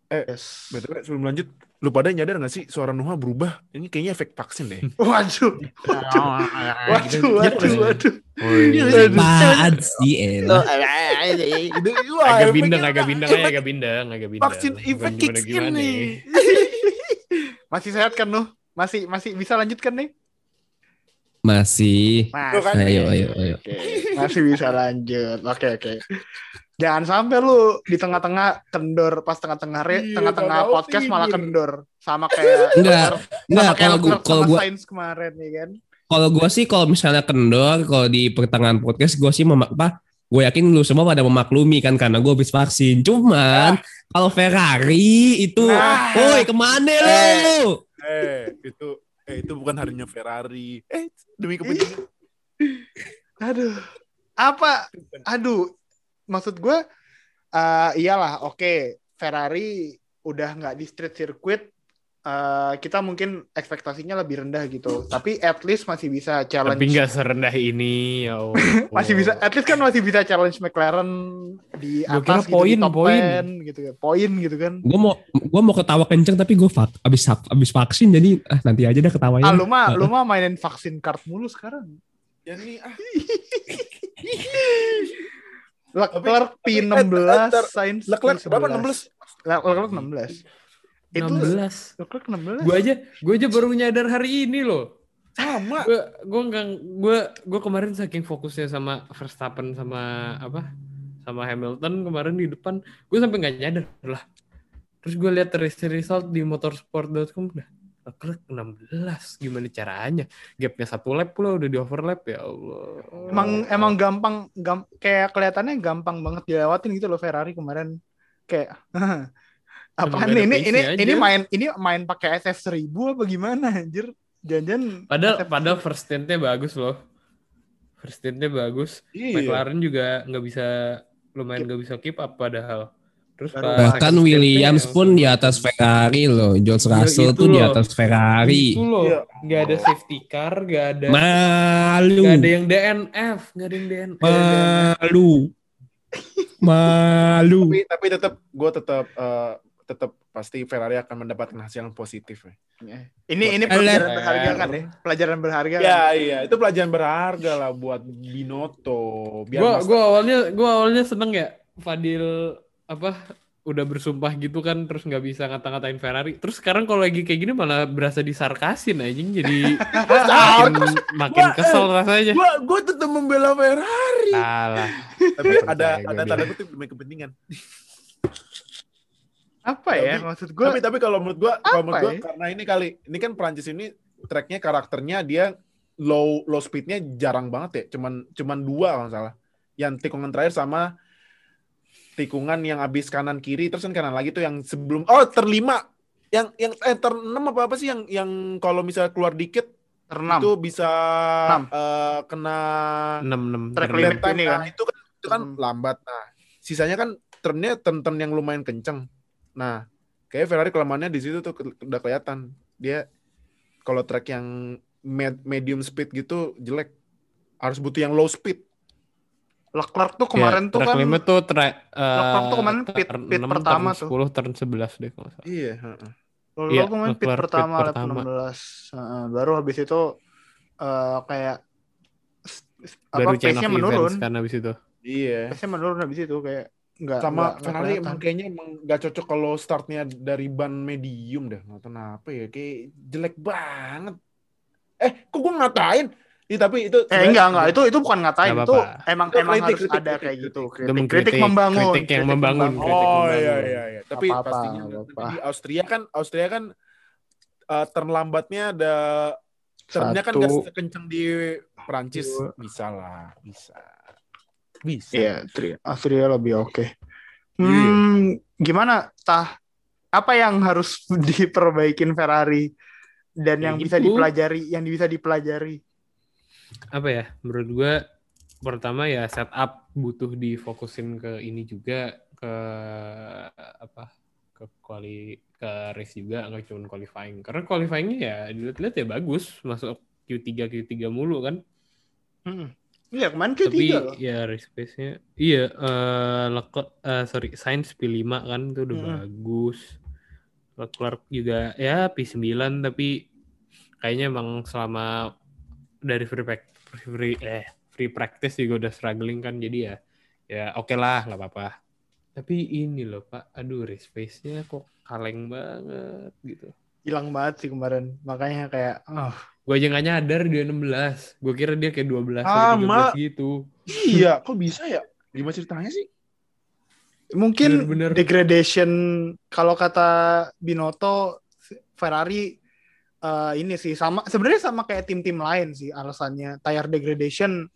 Yes. BTW sebelum lanjut, lu pada nyadar gak sih suara Nuha berubah? Ini kayaknya efek vaksin deh. Waduh, waduh, waduh, waduh. Apaan sih Ella? agak bindeng agak bindeng aja agak bindeng agak bindeng Vaksin efek kicks in gimana nih. Masih sehat kan Nuh? Masih masih bisa lanjutkan nih? Masih. Masih. kan? Ayo, ayo, ayo. Oke, masih bisa lanjut. Oke, oke. Jangan sampai lu di tengah-tengah kendor pas tengah-tengah re, Iya, tengah-tengah podcast malah kendor sama kayak Enggak, sama enggak kayak kalau gua kalau gua kemarin nih kan. kalau gua sih kalau misalnya kendor kalau di pertengahan podcast gua sih mem- apa gue yakin lu semua pada memaklumi kan karena gue habis vaksin. Cuman kalau Ferrari itu, Nah. woi ke mana lu? Eh, itu eh itu bukan harinya Ferrari. Eh, demi kepentingan. Aduh. Apa? Aduh. Maksud gue eh iyalah, oke. Ferrari udah nggak di street circuit. Eh, kita mungkin ekspektasinya lebih rendah gitu. Tapi at least masih bisa challenge. Tapi nggak serendah ini ya Allah. masih bisa at least kan masih bisa challenge McLaren di Gua atas kira gitu, poin, di top poin. 10 gitu kan. Poin gitu kan. Gue mau gue mau ketawa kenceng tapi gue vak, abis abis vaksin jadi ah, nanti aja dah ketawanya. Ah, lu mah lu mah mainin vaksin card mulu sekarang. Nih ah. Leclerc tapi- P16, eh, ter- Sainz Leclerc P11. berapa 16? Le- Leclerc 16. Itu 16. Leclerc 16. Gue aja, gue aja baru nyadar hari ini loh. Sama. Gue, gue nggak, gue, gue kemarin saking fokusnya sama Verstappen sama apa, sama Hamilton kemarin di depan, gue sampai nggak nyadar lah. Terus gue lihat result di motorsport.com udah Leclerc 16 gimana caranya gapnya satu lap pula udah di overlap ya Allah Emang emang gampang gam, kayak kelihatannya gampang banget dilewatin gitu loh Ferrari kemarin. Kayak apaan ini ini pace-nya ini aja. main ini main pakai SF 1000 apa gimana anjir? Jangan padahal padahal first stint-nya bagus loh first stint-nya bagus Iya. McLaren juga nggak bisa lumayan nggak bisa keep up padahal terus Baru pas Bahkan Williams pun di atas Ferrari loh. George Ya, Russell itu tuh di atas Ferrari. itu loh Iya. nggak ada safety car nggak ada Malu. nggak ada yang DNF nggak ada yang DNF. Malu. Malu. Tapi tapi tetap gue tetap eh, tetap pasti Ferrari akan mendapatkan hasil yang positif ya. ini ini Alah. pelajaran berharga kan ya? Pelajaran berharga. kan? Ya iya, itu pelajaran berharga lah buat Binotto. Biar Gua gua awalnya gua awalnya seneng ya Fadil apa udah bersumpah gitu kan terus nggak bisa ngata-ngatain Ferrari. Terus sekarang kalau lagi kayak gini malah berasa disarkasin anjing jadi makin makin Gua- kesel rasanya. gua gua tetap membela Ferrari. Salah. Tapi ada ada tanda kutip demi kepentingan. Apa ya Tapi- maksud gue? tapi tapi kalau menurut gua kalau menurut gua ya? karena ini kali ini kan Prancis ini tracknya karakternya dia low low speednya jarang banget ya cuman cuman dua kalau salah yang tikungan terakhir sama tikungan yang habis kanan kiri terus kan kanan lagi tuh yang sebelum oh terlima yang yang eh terenam apa apa sih yang yang kalau misalnya keluar dikit Terenam. itu bisa Enam. eh, kena 6 6 Track limit ini kan. Nah, itu kan itu kan Hmm. lambat nah sisanya kan turnnya turn turn yang lumayan kenceng nah kayak Ferrari kelemahannya di situ tuh udah kelihatan dia kalau track yang med- medium speed gitu jelek harus butuh yang low speed Leclerc tuh kemarin tuh track kan limit tuh tra Leclerc tuh kemarin pit- pit 6, pertama turn tuh. 10 turn 11 deh kalau salah. iya heeh. Lalu Iya, kemarin pit Leclerc pit pertama lap pertama. 16. Heeh, baru habis itu eh, kayak apa pace-nya menurun. kan habis itu. iya Pace-nya menurun habis itu kayak enggak sama enggak, Ferrari emang kayaknya emang gak cocok kalau startnya dari ban medium dah nggak tahu kenapa ya kayak jelek banget eh kok gue ngatain Iya tapi itu Eh enggak enggak itu itu bukan ngatain Nggak itu emang Itu emang kritik, harus kritik, ada kritik, kayak kritik. gitu. Itu Kritik, mengkritik, kritik membangun. kritik yang membangun. membangun. Kritik Oh membangun. iya iya iya. Tapi Apa-apa, pastinya apa-apa. di Austria kan Austria kan eh, terlambatnya ada turnnya kan gak sekencang di Perancis. Bisa lah, bisa. Bisa. Iya, Tri. Austria lebih oke. Iya. Hmm, gimana tah? Apa yang harus diperbaikin Ferrari dan Ya yang bisa gitu. dipelajari, yang bisa dipelajari? apa ya menurut gue pertama ya setup butuh difokusin ke ini juga ke apa ke quali ke race juga nggak cuma qualifying karena qualifyingnya ya dilihat-lihat ya bagus masuk Q3 Q3 mulu kan Hmm. Iya, kemarin Q3 tapi loh. ya race pace-nya iya eh Leclerc eh, sorry Sainz P5 kan itu udah Mm-mm. bagus Leclerc juga ya P9 tapi kayaknya emang selama dari free prac- free eh free practice juga udah struggling kan jadi ya ya oke lah nggak apa-apa tapi ini loh pak aduh race pace-nya kok kaleng banget gitu Hilang banget sih kemarin. Makanya kayak oh, gue aja nggak nyadar dia 16 gue kira dia kayak 12 Sama. atau 13 gitu Iya, kok bisa ya? Gimana ceritanya sih? mungkin Bener-bener. degradation kalau kata Binotto Ferrari eh, ini sih sama sebenarnya sama kayak tim-tim lain sih alasannya tire degradation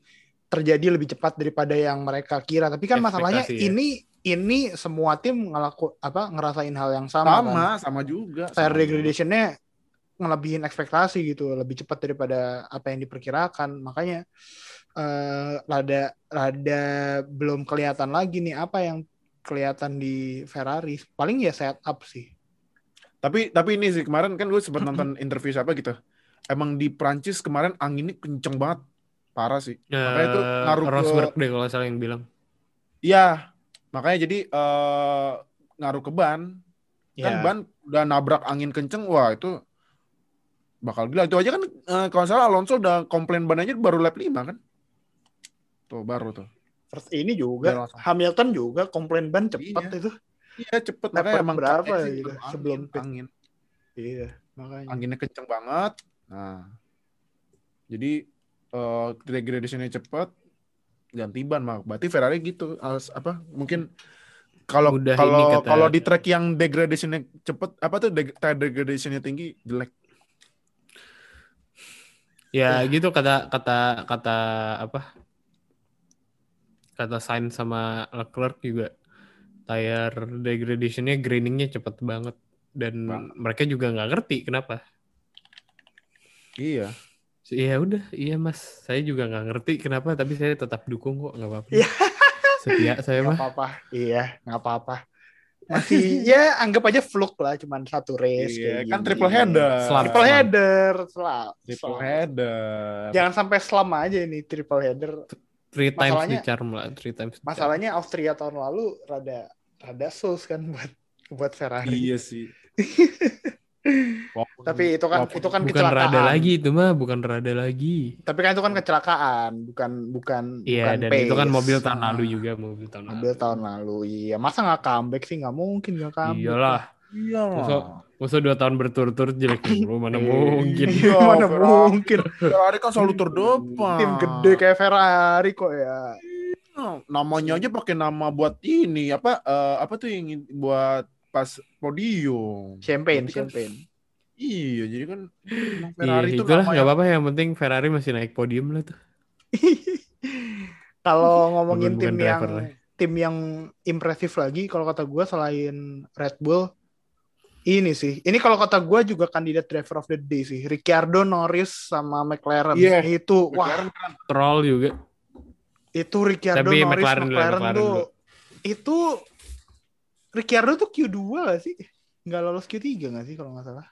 terjadi lebih cepat daripada yang mereka kira. Tapi kan masalahnya ya. ini ini semua tim ngelaku apa ngerasain hal yang sama, Sama, kan. sama juga. Tire sama. degradation-nya ngelebihin ekspektasi gitu, lebih cepat daripada apa yang diperkirakan. Makanya eh rada rada belum kelihatan lagi nih apa yang kelihatan di Ferrari. Paling ya setup sih. Tapi tapi ini sih kemarin kan gue sempat nonton interview siapa gitu. Emang di Prancis kemarin anginnya kenceng banget. Parah sih. Makanya itu ngaruh ke- Rosberg deh kalau salah yang bilang. Iya. Makanya jadi eh ngaruh ke ban. Kan Ya. ban udah nabrak angin kenceng. Wah itu bakal gila. Itu aja kan eh, kalau salah Alonso udah komplain ban aja baru lap 5 kan. Tuh baru tuh. Terus ini juga. Hamilton juga komplain ban cepet Iya. itu. Iya cepet Lap makanya emang berapa sih gitu, angin, sebelum pit. angin. Iya, makanya. Anginnya kenceng banget. Nah. Jadi eh degradasinya cepet ganti ban mak. Berarti Ferrari gitu. Als- apa mungkin kalau kalau kalau di track yang degradasinya cepet apa tuh deg degradasinya tinggi jelek. Ya gitu kata kata kata apa? Kata Sainz sama Leclerc juga tire degradation-nya graining-nya cepet banget dan Banget. mereka juga nggak ngerti kenapa. Iya. Ya udah, iya mas, saya juga nggak ngerti kenapa, tapi saya tetap dukung kok, nggak apa-apa. Iya. Setia saya mah. apa-apa. Iya, nggak apa-apa. Masih ya anggap aja fluke lah, cuman satu race. Iya, kayak kan gini. triple header. Slam. Triple header, selam. Triple Selam. header. Jangan sampai selam aja ini triple header. Three times Masalahnya- di charm lah, three times. Masalahnya Austria tahun lalu rada rada sus kan buat buat Ferrari. Iya sih. Walaupun- Tapi itu kan walaupun- itu kan bukan kecelakaan. rada lagi itu mah, bukan rada lagi. Tapi kan itu kan kecelakaan, bukan bukan Iya, bukan dan pace. itu kan mobil tahun Nah, lalu juga, mobil tahun Mobil lalu. tahun lalu. Iya, masa nggak comeback sih? Nggak mungkin nggak comeback. Iyalah, Iya. Masa- masa dua tahun berturut-turut jelek mulu, mana Iya, mungkin. Iya, Mana Ferrari. mungkin. Ferrari kan selalu terdepan. Tim gede kayak Ferrari kok ya. Oh, namanya aja pakai nama buat ini apa eh, apa tuh yang buat pas podium. Champagne, kan- champagne. Iya, jadi kan emang Iya, Ferrari itu itulah nama nggak apa-apa yang penting Ferrari masih naik podium lah tuh. Kalau ngomongin Bukan- tim bukan yang driver lah. tim yang impresif lagi, kalau kata gue selain Red Bull, ini sih. Ini kalau kata gue juga kandidat driver of the day sih. Ricciardo, Norris, sama McLaren. Iya. Itu, wah, McLaren kan. Troll juga. itu Ricciardo, Tapi Norris, McLaren McLaren, McLaren tuh. dulu. Itu Ricciardo tuh Q2 gak sih? Nggak lolos Q3 gak sih kalau nggak salah?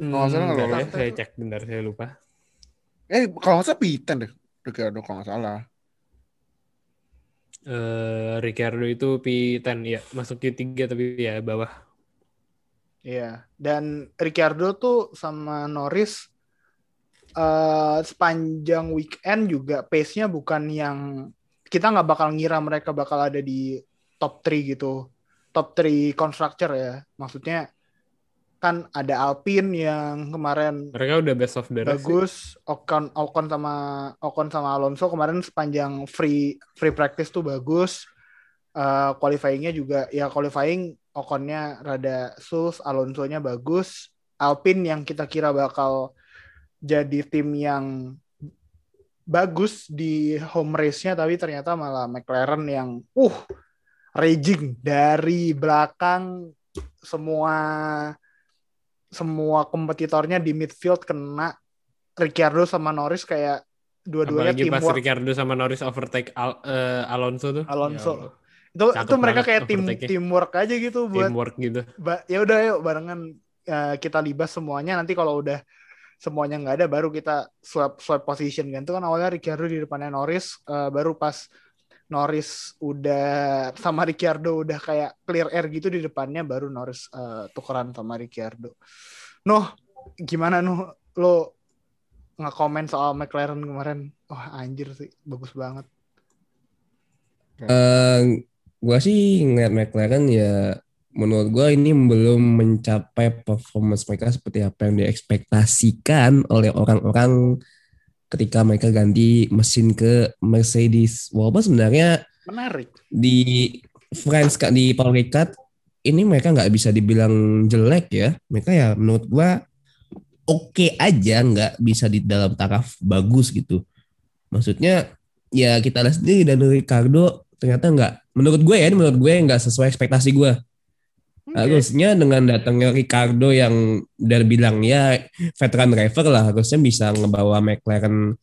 Hmm, nggak salah nggak bentar lolos. ya, saya cek bentar saya lupa. Eh, kalau nggak salah Piten deh. Ricardo kalau nggak salah. Eh Ricardo itu P10 ya, masuk Q3 tapi ya bawah. Iya, dan Ricciardo tuh sama Norris eh sepanjang weekend juga pace-nya bukan yang kita nggak bakal ngira mereka bakal ada di top 3 gitu. Top 3 constructor ya. Maksudnya kan ada Alpine yang kemarin Mereka udah best of the bagus, Ocon Ocon sama Ocon sama Alonso kemarin sepanjang free free practice tuh bagus. Eh qualifying-nya juga ya qualifying Oconnya rada sus, Alonso-nya bagus. Alpine yang kita kira bakal jadi tim yang bagus di home race-nya tapi ternyata malah McLaren yang uh raging dari belakang semua semua kompetitornya di midfield kena Ricciardo sama Norris kayak dua-duanya Apalagi pas teamwork Ricardo sama Norris overtake Al- eh, Alonso tuh. Alonso. Ya itu Cakep itu mereka kayak tim teamwork aja gitu buat teamwork gitu. ba- ya udah yuk barengan eh, kita libas semuanya nanti kalau udah semuanya nggak ada baru kita swap swap position kan itu kan awalnya Ricciardo di depannya Norris eh, baru pas Norris udah sama Ricciardo udah kayak clear air gitu di depannya baru Norris eh, tukeran sama Ricciardo. Noh, gimana Noh lo nge-komen soal McLaren kemarin? Wah anjir sih, bagus banget. Eh, gua sih ngeliat McLaren ya menurut gua ini belum mencapai performance mereka seperti apa yang diekspektasikan oleh orang-orang ketika mereka ganti mesin ke Mercedes. Walaupun sebenarnya Menarik. di France Kak, di Paul Ricard ini mereka nggak bisa dibilang jelek ya. Mereka ya menurut gua oke aja, nggak bisa di dalam taraf bagus gitu. Maksudnya ya kita lihat sendiri dan Ricardo ternyata nggak menurut gue ya menurut gue nggak sesuai ekspektasi gue harusnya dengan datangnya Ricardo yang udah bilang ya veteran driver lah harusnya bisa ngebawa McLaren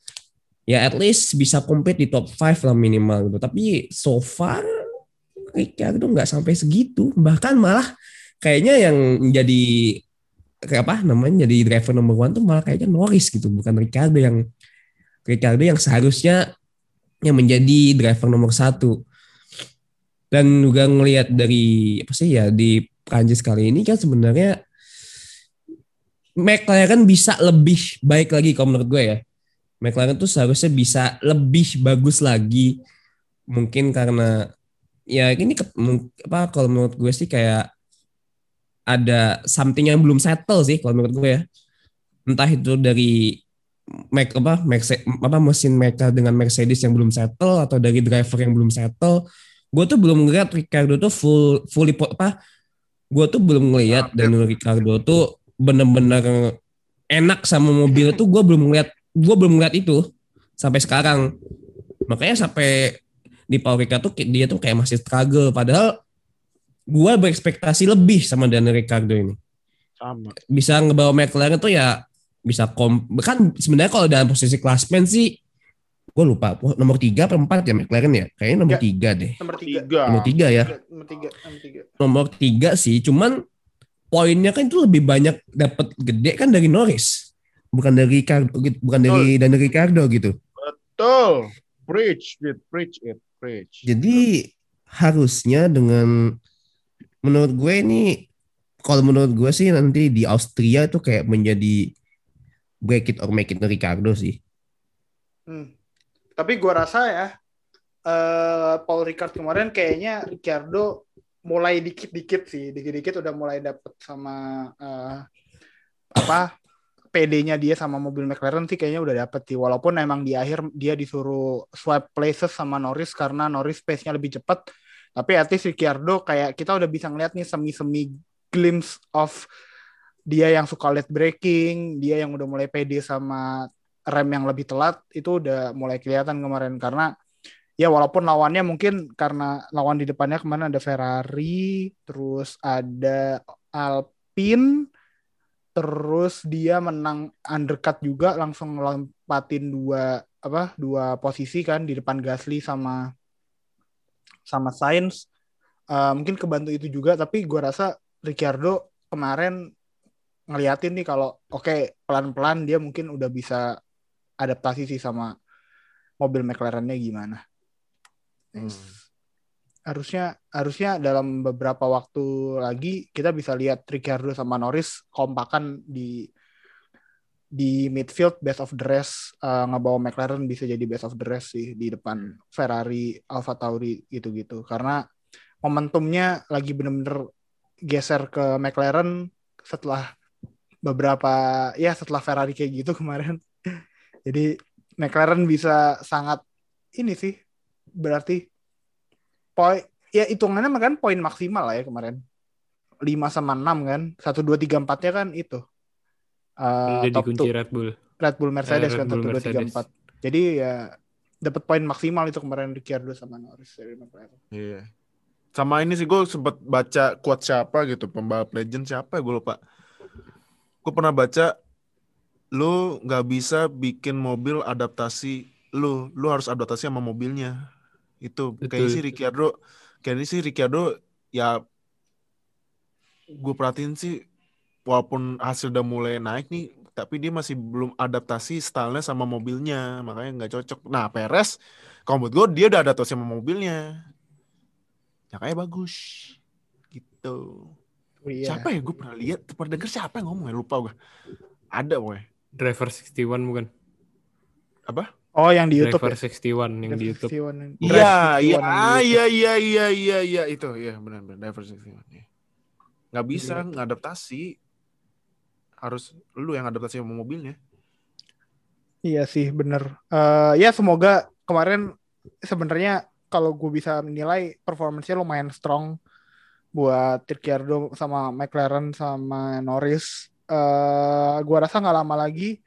ya at least bisa compete di top 5 lah minimal gitu. Tapi so far Ricardo nggak sampai segitu. Bahkan malah kayaknya yang jadi apa namanya jadi driver nomor one tuh malah kayaknya Norris gitu bukan Ricardo yang Ricardo yang seharusnya yang menjadi driver nomor satu. Dan juga ngelihat dari apa sih ya di Prancis kali ini kan sebenarnya McLaren bisa lebih baik lagi kalau menurut gue ya McLaren tuh seharusnya bisa lebih bagus lagi mungkin karena ya ini apa kalau menurut gue sih kayak ada something yang belum settle sih kalau menurut gue ya. Entah itu dari Mac apa Mercedes, apa mesin mereka dengan Mercedes yang belum settle atau dari driver yang belum settle. Gue tuh belum ngeliat Ricardo tuh full fully apa gue tuh belum ngeliat dan Ricardo tuh bener-bener enak sama mobil tuh gue belum ngeliat gue belum ngeliat itu sampai sekarang makanya sampai di Paul Ricard tuh dia tuh kayak masih struggle padahal gue berekspektasi lebih sama Daniel Ricardo ini. Sama. Bisa ngebawa McLaren tuh ya bisa kom kan sebenarnya kalau dalam posisi klasmen sih gue lupa nomor tiga atau empat ya McLaren ya kayaknya nomor tiga deh Nomor tiga. nomor tiga ya Nomor tiga. Nomor tiga. nomor tiga sih cuman poinnya kan itu lebih banyak dapat gede kan dari Norris bukan dari Ricardo bukan dari Daniel Ricardo gitu Betul. Preach it, preach it, preach. jadi harusnya dengan menurut gue ini kalau menurut gue sih nanti di Austria itu kayak menjadi break it or make it Ricardo sih. Hmm. Tapi gue rasa ya, uh, Paul Ricard kemarin kayaknya Ricardo mulai dikit-dikit sih, dikit-dikit udah mulai dapet sama uh, apa PD-nya dia sama mobil McLaren sih kayaknya udah dapet sih. Walaupun emang di akhir dia disuruh swap places sama Norris karena Norris pace-nya lebih cepat. Tapi at least Ricciardo kayak kita udah bisa ngeliat nih semi-semi glimpse of dia yang suka late braking, dia yang udah mulai pede sama rem yang lebih telat itu udah mulai kelihatan kemarin. Karena ya walaupun lawannya mungkin karena lawan di depannya ke mana ada Ferrari, terus ada Alpine, terus dia menang undercut juga langsung lompatin dua apa dua posisi kan di depan Gasly sama sama Sainz. Uh, mungkin kebantu itu juga tapi gue rasa Ricciardo kemarin ngeliatin nih kalau oke okay, pelan-pelan dia mungkin udah bisa adaptasi sih sama mobil McLarennya gimana. Hmm. Harusnya harusnya dalam beberapa waktu lagi kita bisa lihat Ricciardo sama Norris kompakan di di midfield best of the rest uh, ngebawa McLaren bisa jadi best of the rest sih di depan Ferrari, Alfa Tauri gitu-gitu karena momentumnya lagi bener-bener geser ke McLaren setelah beberapa ya setelah Ferrari kayak gitu kemarin jadi McLaren bisa sangat ini sih berarti poin ya hitungannya kan poin maksimal lah ya kemarin 5 sama 6 kan 1 2 3 4 nya kan itu uh, jadi kunci Red Bull. Red Bull Mercedes eh, Red kan satu dua tiga empat. Jadi ya dapat poin maksimal itu kemarin Ricciardo sama Norris dari McLaren. Iya. Sama ini sih gue sempat baca quote siapa gitu pembalap legend siapa ya gue lupa. Gue pernah baca lu nggak bisa bikin mobil adaptasi lu, lu harus adaptasi sama mobilnya. Itu kayak sih Ricciardo, kayak sih Ricciardo ya gue perhatiin sih walaupun hasil udah mulai naik nih, tapi dia masih belum adaptasi stylenya sama mobilnya, makanya nggak cocok. Nah, Perez, kalau menurut gue dia udah adaptasi sama mobilnya, ya kayak bagus, gitu. Oh, iya. Siapa ya gue pernah lihat, pernah denger siapa yang ngomong ya lupa gue. Ada boy. Driver 61 bukan? Apa? Oh, yang di YouTube. Driver ya? 61 yang Driver di YouTube. Iya, iya, iya, iya, iya, iya, iya, itu, iya benar benar Driver 61. Ya. Nggak bisa iya. ngadaptasi harus lu yang adaptasi sama mobilnya. Iya sih bener. Uh, ya semoga kemarin sebenarnya kalau gue bisa menilai performanya lumayan strong buat Ricciardo sama McLaren sama Norris. Uh, gue rasa nggak lama lagi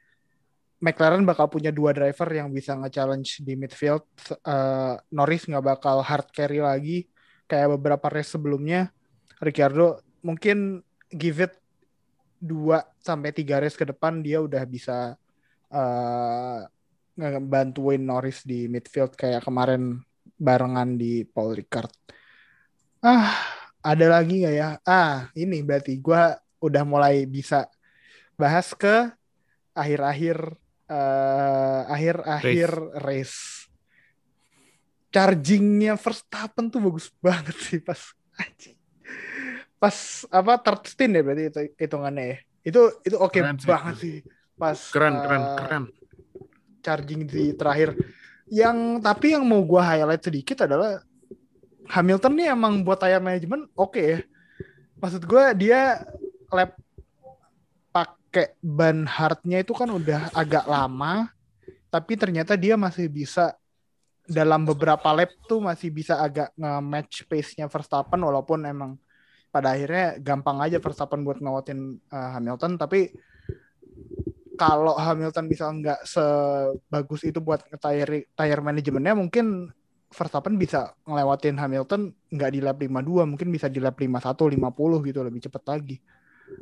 McLaren bakal punya dua driver yang bisa nge-challenge di midfield. Eh, Norris nggak bakal hard carry lagi kayak beberapa race sebelumnya. Ricciardo mungkin give it 2 sampai 3 race ke depan dia udah bisa eh ngebantuin Norris di midfield kayak kemarin barengan di Paul Ricard. Ah, ada lagi nggak ya? Ah, ini berarti gua udah mulai bisa bahas ke akhir-akhir eh, akhir-akhir race. Chargingnya Verstappen tuh bagus banget sih pas. Pas apa third stint ya berarti itu hitungannya ya. Itu itu oke Keren sih. banget sih. Pas Keren, keren, eh, keren. charging di terakhir. Yang tapi yang mau gua highlight sedikit adalah Hamilton nih emang buat tayar manajemen oke ya. Maksud gua dia lap pakai ban hardnya itu kan udah agak lama, tapi ternyata dia masih bisa dalam beberapa lap tuh masih bisa agak nge-match pace-nya Verstappen walaupun emang pada akhirnya gampang aja Verstappen buat ngawatin uh, Hamilton. Tapi kalau Hamilton bisa nggak sebagus itu buat tire tire manajemennya mungkin Verstappen bisa ngelewatin Hamilton nggak di lap 52 mungkin bisa di lap 51 50 gitu lebih cepat lagi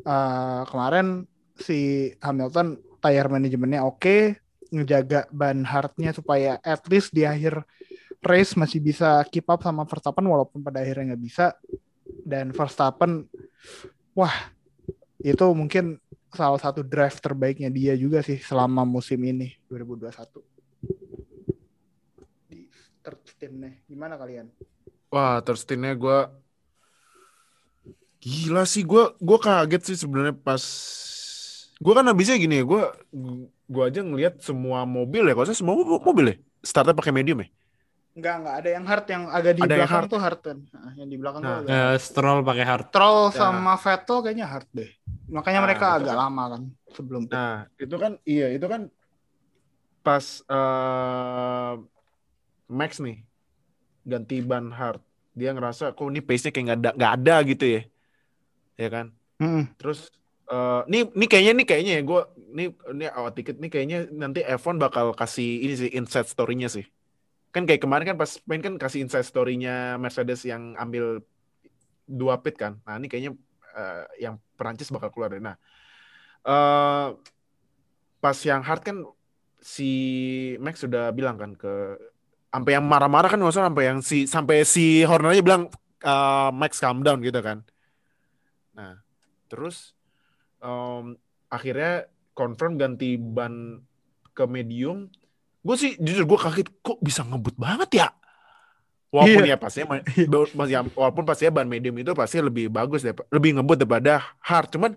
Eh, kemarin si Hamilton tire manajemennya oke ngejaga ban hardnya supaya at least di akhir race masih bisa keep up sama Verstappen walaupun pada akhirnya nggak bisa. Dan Verstappen wah itu mungkin salah satu drive terbaiknya dia juga sih selama musim ini 2021 di third gimana kalian? Wah, stintnya gue gila sih gue gue kaget sih sebenarnya pas gue kan habisnya gini ya gue gue aja ngelihat semua mobil ya kalau saya semua mo- mobil ya startnya pakai medium ya Enggak, enggak ada yang hard yang agak di Ada yang belakang hard. tuh hard kan. Nah, yang di belakang Nah, tuh agak Eh, Stroll pakai hard. Stroll Ya. sama Vettel kayaknya hard deh. Makanya Nah, mereka agak kan- lama kan sebelum nah itu kan iya itu kan pas eh, Max nih ganti ban hard dia ngerasa kok ini pace nya kayak nggak ada nggak ada gitu ya ya kan Mm-mm. Terus eh nih nih kayaknya nih kayaknya ya gue nih ini awal tiket nih kayaknya nanti F1 bakal kasih ini sih inside story-nya sih. Kan kayak kemarin kan pas main kan kasih inside story-nya Mercedes yang ambil dua pit kan. Nah, ini kayaknya eh, yang Perancis bakal keluar deh. Nah, eh pas yang hard kan si Max sudah bilang kan ke sampai yang marah-marah kan maksudnya sampai yang si sampai si Horner aja bilang eh, Max calm down gitu kan. Nah, terus em, akhirnya confirm ganti ban ke medium. Gue sih jujur gue kaget kok bisa ngebut banget ya. Walaupun Iya. ya pastinya ma- mas- ya, walaupun pastinya ban medium itu pasti lebih bagus deh, lebih ngebut daripada hard. Cuman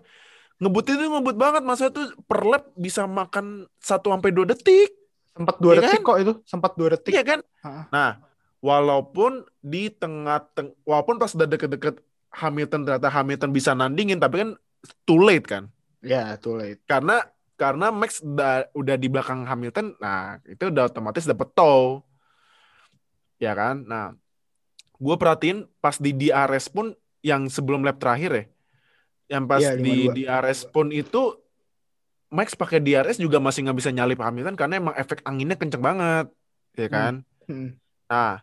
ngebut itu ngebut banget masa tuh per lap bisa makan 1 sampai 2 detik. Sempat dua Iya detik kan? kok itu, sempat dua detik. Iya kan? Ha. Nah, walaupun di tengah teng walaupun pas udah deket-deket Hamilton ternyata Hamilton bisa nandingin tapi kan too late kan. Ya, too late. Karena karena Max udah, udah di belakang Hamilton, nah itu udah otomatis dapet tow. Ya kan? Nah, gue perhatiin pas di DRS pun yang sebelum lap terakhir ya, yang pas Iya, di 52. DRS pun itu Max pakai DRS juga masih nggak bisa nyalip Hamilton karena emang efek anginnya kenceng banget, ya kan? Hmm. Nah,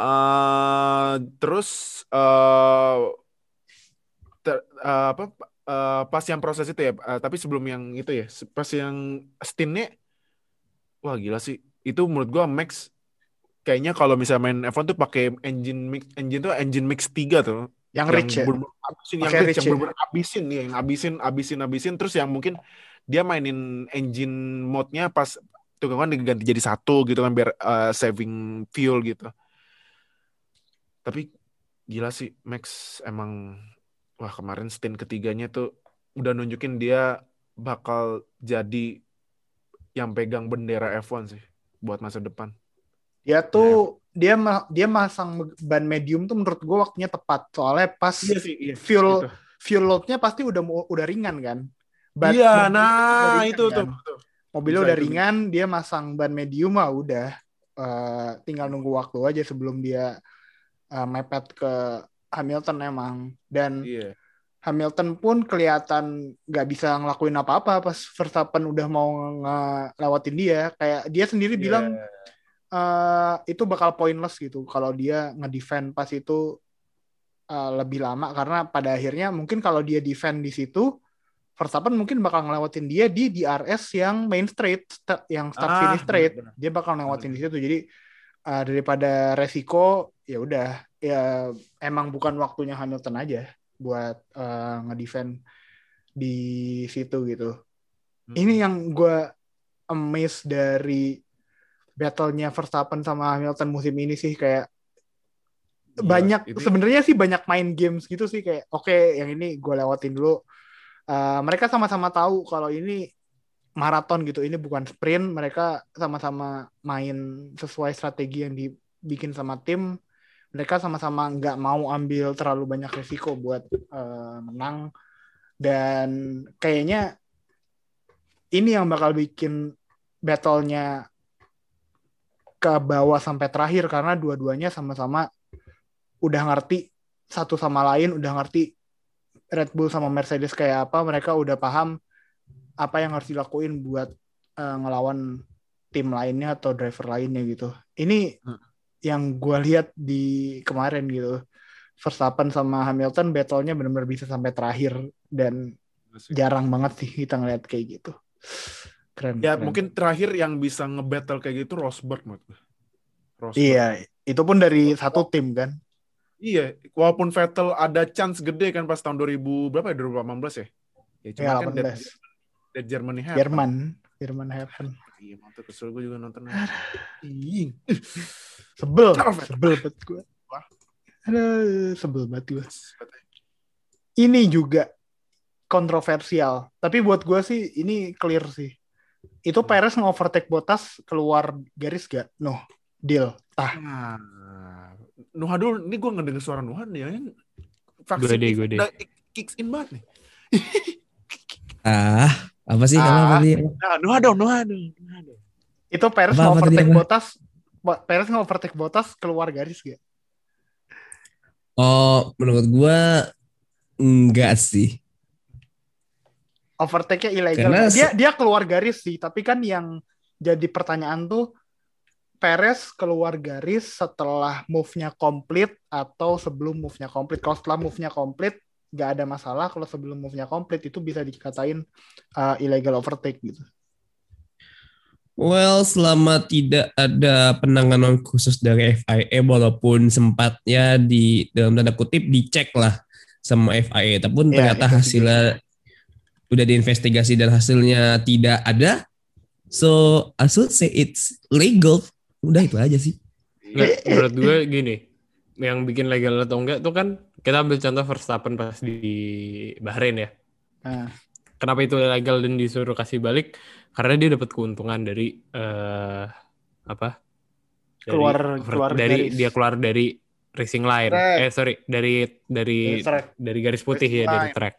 eh terus eh ter- eh, apa eh, pas yang proses itu ya, eh, tapi sebelum yang itu ya, pas yang stintnya, wah gila sih. Itu menurut gua Max kayaknya kalau misalnya main F1 tuh pakai engine mix, engine tuh engine mix 3 tuh. Yang rich ya. abisin, yang rich, rich yang ya. abisin nih, yang abisin, abisin, abisin. Terus yang mungkin dia mainin engine mode-nya pas tuh kan diganti jadi satu gitu kan biar uh, saving fuel gitu. Tapi gila sih Max emang wah kemarin stint ketiganya tuh udah nunjukin dia bakal jadi yang pegang bendera F1 sih buat masa depan. Dia tuh dia ma- dia masang ban medium tuh menurut gua waktunya tepat. Soalnya pas sih, iya. fuel Gitu. fuel load-nya pasti udah udah ringan kan. Ban- Iya, nah ringan itu kan. tuh. Mobilnya Bisa udah itu. ringan, dia masang ban medium mah udah eh, tinggal nunggu waktu aja sebelum dia eh, mepet ke Hamilton emang. Dan Iya. Hamilton pun kelihatan nggak bisa ngelakuin apa-apa pas Verstappen udah mau ngelewatin dia. Kayak dia sendiri Iya. bilang eh, itu bakal pointless gitu kalau dia ngedefend pas itu eh, lebih lama karena pada akhirnya mungkin kalau dia defend di situ Verstappen mungkin bakal ngelewatin dia di DRS yang main straight yang start Ah, finish straight benar-benar. dia bakal ngelewatin di situ jadi eh, daripada resiko ya udah. Ya emang bukan waktunya Hamilton aja buat eh, ngedefend di situ gitu. Hmm. ini yang gue amazed dari battle-nya Verstappen sama Hamilton musim ini sih kayak Gila, banyak ini- sebenarnya sih banyak main games gitu sih kayak oke yang ini gue lewatin dulu. Uh, mereka sama-sama tahu kalau ini maraton gitu. Ini bukan sprint mereka sama-sama main sesuai strategi yang dibikin sama tim. Mereka sama-sama nggak mau ambil terlalu banyak risiko buat uh, menang. Dan kayaknya ini yang bakal bikin battle-nya ke bawah sampai terakhir. Karena dua-duanya sama-sama udah ngerti satu sama lain udah ngerti Red Bull sama Mercedes kayak apa. Mereka udah paham apa yang harus dilakuin buat eh, ngelawan tim lainnya atau driver lainnya gitu ini Hmm. yang gue lihat di kemarin gitu Verstappen sama Hamilton battle-nya benar-benar bisa sampai terakhir dan jarang banget sih kita ngeliat kayak gitu keren Ya keren. mungkin terakhir yang bisa nge-battle kayak gitu Rosberg menurut gue. Rosberg. iya itu pun dari satu tim kan Iya, walaupun Vettel ada chance gede kan pas tahun 2000 berapa ya 2018 ya? Ya cuma ya kan that, 18 that Germany happen. Jerman Jerman happen Iya, mantap kesel gue juga nonton. Ih, sebel Fet? sebel banget gue Wah. Aduh, sebel banget gue ini juga kontroversial tapi buat gue sih ini clear sih itu Perez nge-overtake Bottas keluar garis gak? No, deal. Ah, Nah, Nuha dulu, ini gue ngedenger suara Nuha nih. Yang Gue deh, gue deh. kicks in banget nih. Ah, apa sih Ah. nama tadi? Nah, Nuha dong, Nuha dong. Itu Perez Apa- apa tadi, nge-overtake apa? Bottas Bo- Perez nge-overtake Bottas keluar garis gak? Oh, menurut gua enggak sih. Overtake-nya ilegal. Karena Dia dia keluar garis sih, tapi kan yang jadi pertanyaan tuh Perez keluar garis setelah move-nya komplit atau sebelum move-nya komplit. Kalau setelah move-nya komplit nggak ada masalah. Kalau sebelum move-nya komplit itu bisa dikatain uh, illegal overtake gitu. Well, selama tidak ada penanganan khusus dari FIA, walaupun sempatnya di dalam tanda kutip dicek lah sama FIA, tapi pun Ya, ternyata itu sih. hasilnya udah diinvestigasi dan hasilnya tidak ada. So, I should say it's legal. Udah itu aja sih. Nggak, menurut gue gini, yang bikin legal atau enggak tuh kan kita ambil contoh Verstappen pas di Bahrain ya. Nah, Kenapa itu legal dan disuruh kasih balik? Karena dia dapat keuntungan dari eh apa? Dari Keluar- keluar dari garis. dia keluar dari racing line. Track. Eh sorry, dari dari Dari track. dari garis putih Racing ya dari line. track.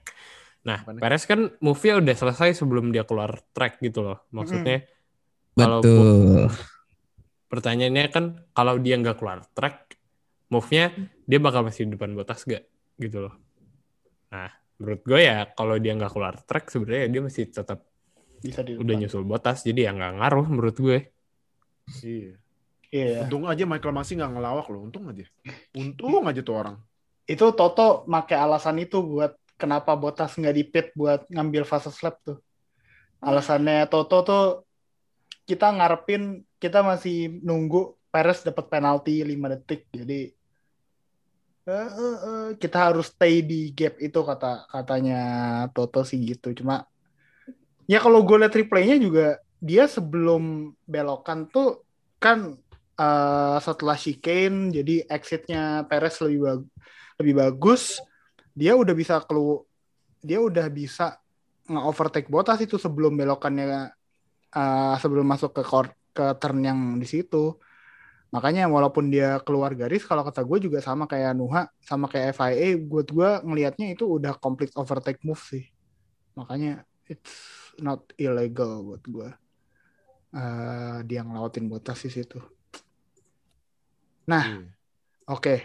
Nah, nih? Perez kan move-nya udah selesai sebelum dia keluar track gitu loh. Maksudnya Kalau Betul. pertanyaannya kan kalau dia nggak keluar track, move-nya dia bakal masih di depan botas gak gitu loh. Nah, menurut gue ya kalau dia nggak keluar track sebenarnya dia masih tetap bisa di udah nyusul botas jadi ya nggak ngaruh menurut gue. Iya. Iya. Untung aja Michael Masi nggak ngelawak loh. Untung aja. Untung aja tuh orang. Itu Toto make alasan itu buat kenapa Bottas nggak di pit buat ngambil fase lap tuh. Alasannya Toto tuh kita ngarepin kita masih nunggu Perez dapat penalti 5 detik. Jadi kita harus stay di gap itu kata katanya Toto sih gitu. Cuma ya kalau gue liat replaynya juga dia sebelum belokan tuh kan eh, setelah chicane jadi exitnya Perez lebih bagus lebih bagus dia udah bisa kelu dia udah bisa nge-overtake Bottas itu sebelum belokannya eh, sebelum masuk ke kor- ke turn yang di situ makanya walaupun dia keluar garis kalau kata gue juga sama kayak Nuha sama kayak FIA buat gue ngelihatnya itu udah complete overtake move sih makanya it's not illegal buat gue Eh, dia ngelawatin Bottas di situ Nah, Iya. Oke,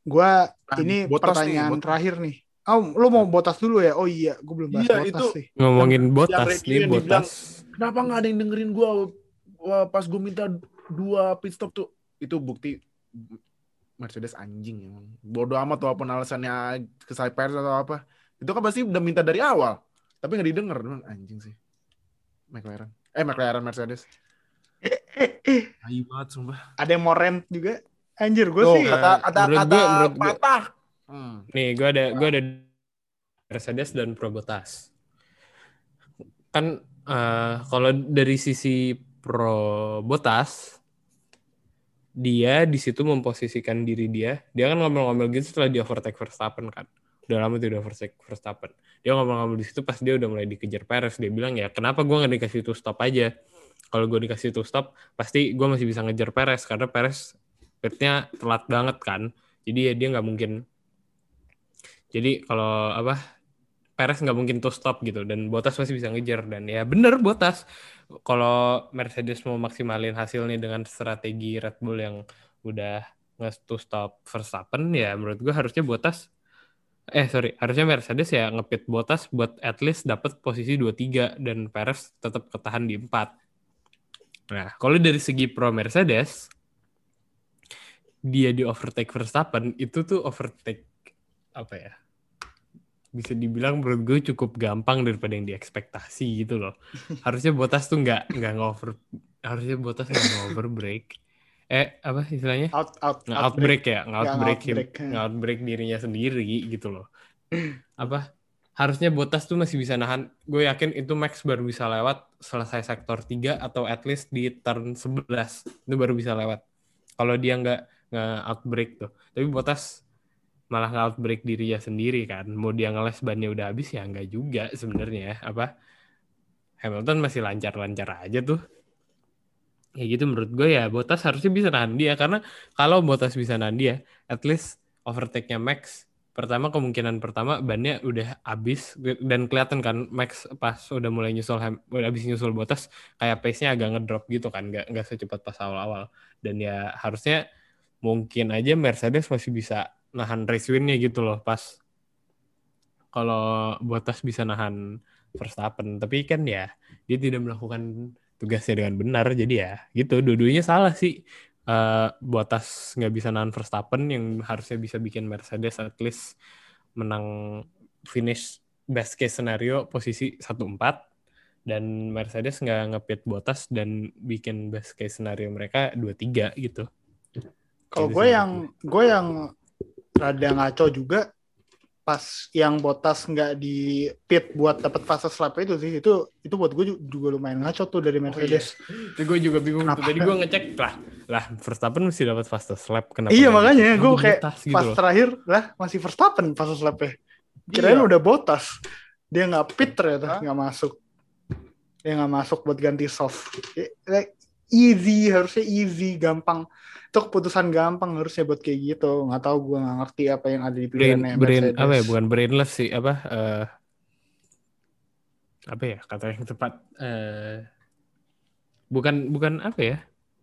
gua Nah, ini Bottas nih, pertanyaan Bottas. terakhir nih. Oh, lo mau botas dulu ya? Oh iya, gue belum bahas Iya, botas itu- sih. Ngomongin botas nih yang botas. Kenapa nggak ada yang dengerin gue pas gue minta dua pit stop tuh? Itu bukti Mercedes anjing emang. Bodoh amat walaupun alasannya ke Cypers atau apa. Itu kan pasti udah minta dari awal. Tapi nggak didengar. Emang Anjing sih. McLaren. Eh McLaren Mercedes. Ayo banget sumpah. Ada yang mau rent juga? Anjir, gue sih. kata kata menurut kata gue- menurut gue- patah. Hmm. Nih, gue ada gue ada Mercedes dan Pro Botas. Kan eh, kalau dari sisi Pro Botas dia di situ memposisikan diri dia. Dia kan ngomel-ngomel gitu setelah di overtake Verstappen kan. Udah lama tuh di overtake Verstappen. Dia ngomel-ngomel di situ pas dia udah mulai dikejar Perez. Dia bilang ya kenapa gue nggak dikasih itu stop aja. Kalau gue dikasih itu stop, pasti gue masih bisa ngejar Perez karena Perez pitnya telat banget kan. Jadi ya dia nggak mungkin jadi kalau apa Perez nggak mungkin to stop gitu dan Bottas masih bisa ngejar dan ya bener Bottas. Kalau Mercedes mau maksimalin hasilnya dengan strategi Red Bull yang udah nge to stop Verstappen ya menurut gue harusnya Bottas eh sorry harusnya Mercedes ya ngepit Bottas buat at least dapat posisi 2-3 dan Perez tetap ketahan di 4 nah kalau dari segi pro Mercedes dia di overtake Verstappen itu tuh overtake apa ya bisa dibilang menurut gue cukup gampang daripada yang diekspektasi gitu loh. Harusnya Bottas tuh nggak nggak over harusnya Bottas nggak over break. Eh apa istilahnya? Out, out, nggak outbreak ya nggak Nggak outbreak him- outbreak, ya. nggak outbreak dirinya sendiri gitu loh. Apa? Harusnya Bottas tuh masih bisa nahan. Gue yakin itu Max baru bisa lewat selesai sektor 3 atau at least di turn 11 itu baru bisa lewat. Kalau dia nggak nggak outbreak tuh. Tapi Bottas malah outbreak dirinya sendiri kan. Mau dia ngeles bannya udah habis ya nggak juga sebenarnya apa? Hamilton masih lancar-lancar aja tuh. Ya gitu menurut gue ya Bottas harusnya bisa nahan dia. Karena kalau Bottas bisa nahan dia at least overtake-nya Max pertama kemungkinan pertama bannya udah habis. Dan kelihatan kan Max pas udah mulai nyusul udah habis nyusul Bottas kayak pace-nya agak ngedrop gitu kan. Nggak nggak secepat pas awal-awal. Dan ya harusnya mungkin aja Mercedes masih bisa nahan race win-nya gitu loh pas kalau Bottas bisa nahan Verstappen. Tapi kan ya dia tidak melakukan tugasnya dengan benar jadi ya gitu. Dua-duanya salah sih. Eh, Bottas nggak bisa nahan Verstappen yang harusnya bisa bikin Mercedes at least menang finish best case scenario posisi 1-4 dan Mercedes nggak ngepit Bottas dan bikin best case scenario mereka 2-3 gitu. Kalau Gitu gue yang gue yang rada ngaco juga pas yang botas nggak di pit buat dapat fase lap itu sih itu itu buat gue ju- juga lumayan ngaco tuh dari Mercedes. Itu gue juga bingung tuh. Kenapa? Tadi gue ngecek lah, lah Verstappen mesti dapat fastest lap kenapa? iya makanya gue kayak Bottas gitu pas loh. terakhir lah masih Verstappen fase lapnya. Kirain Iya. udah botas. Dia nggak pit ternyata nggak masuk. Dia nggak masuk buat ganti soft. Eh, like, easy harusnya easy gampang. Itu keputusan gampang harusnya buat kayak gitu. Nggak tahu gue nggak ngerti apa yang ada di brain, pikirannya brain apa ya bukan brainless sih apa eh apa ya kata yang tepat eh bukan bukan apa ya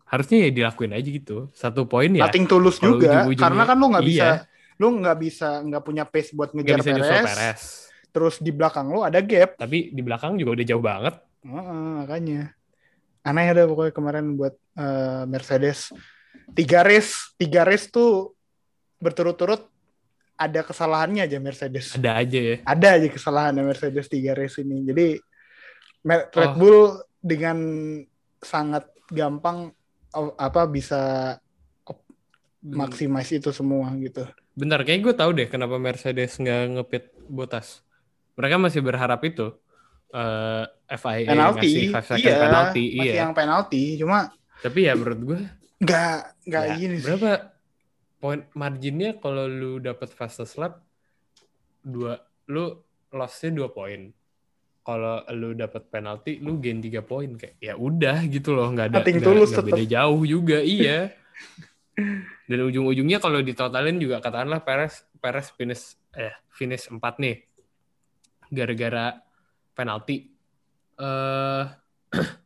harusnya ya dilakuin aja gitu. Satu poin ya Nothing tulus juga ujung-ujungnya- karena kan lu nggak bisa iya. lu nggak bisa nggak punya pace buat ngejar bisa nyusul Perez, Perez. Terus di belakang lu ada gap. Tapi di belakang juga udah jauh banget. Heeh, makanya aneh ada pokoknya kemarin buat eh, Mercedes. Tiga race tiga race tuh berturut-turut ada kesalahannya aja Mercedes. Ada aja ya. Ada aja kesalahan Mercedes tiga race ini. Jadi Red Oh. Bull dengan sangat gampang oh, apa bisa maximize itu semua gitu. Bentar kayak gue tahu deh kenapa Mercedes nggak ngepit Bottas. Mereka masih berharap itu eh FIA penalti ngasih five second iya penalty masih iya. yang penalti cuma tapi ya menurut gue nggak nggak Ya, gini sih. berapa poin marginnya kalau lu dapat fastest lap dua lu lossnya dua poin. Kalau lu dapat penalti lu gain tiga poin kayak ya udah gitu loh nggak ada nggak, beda jauh juga iya. Dan ujung-ujungnya kalau ditotalin juga katakanlah Perez Perez finish eh finish 4 nih. Gara-gara penalti eh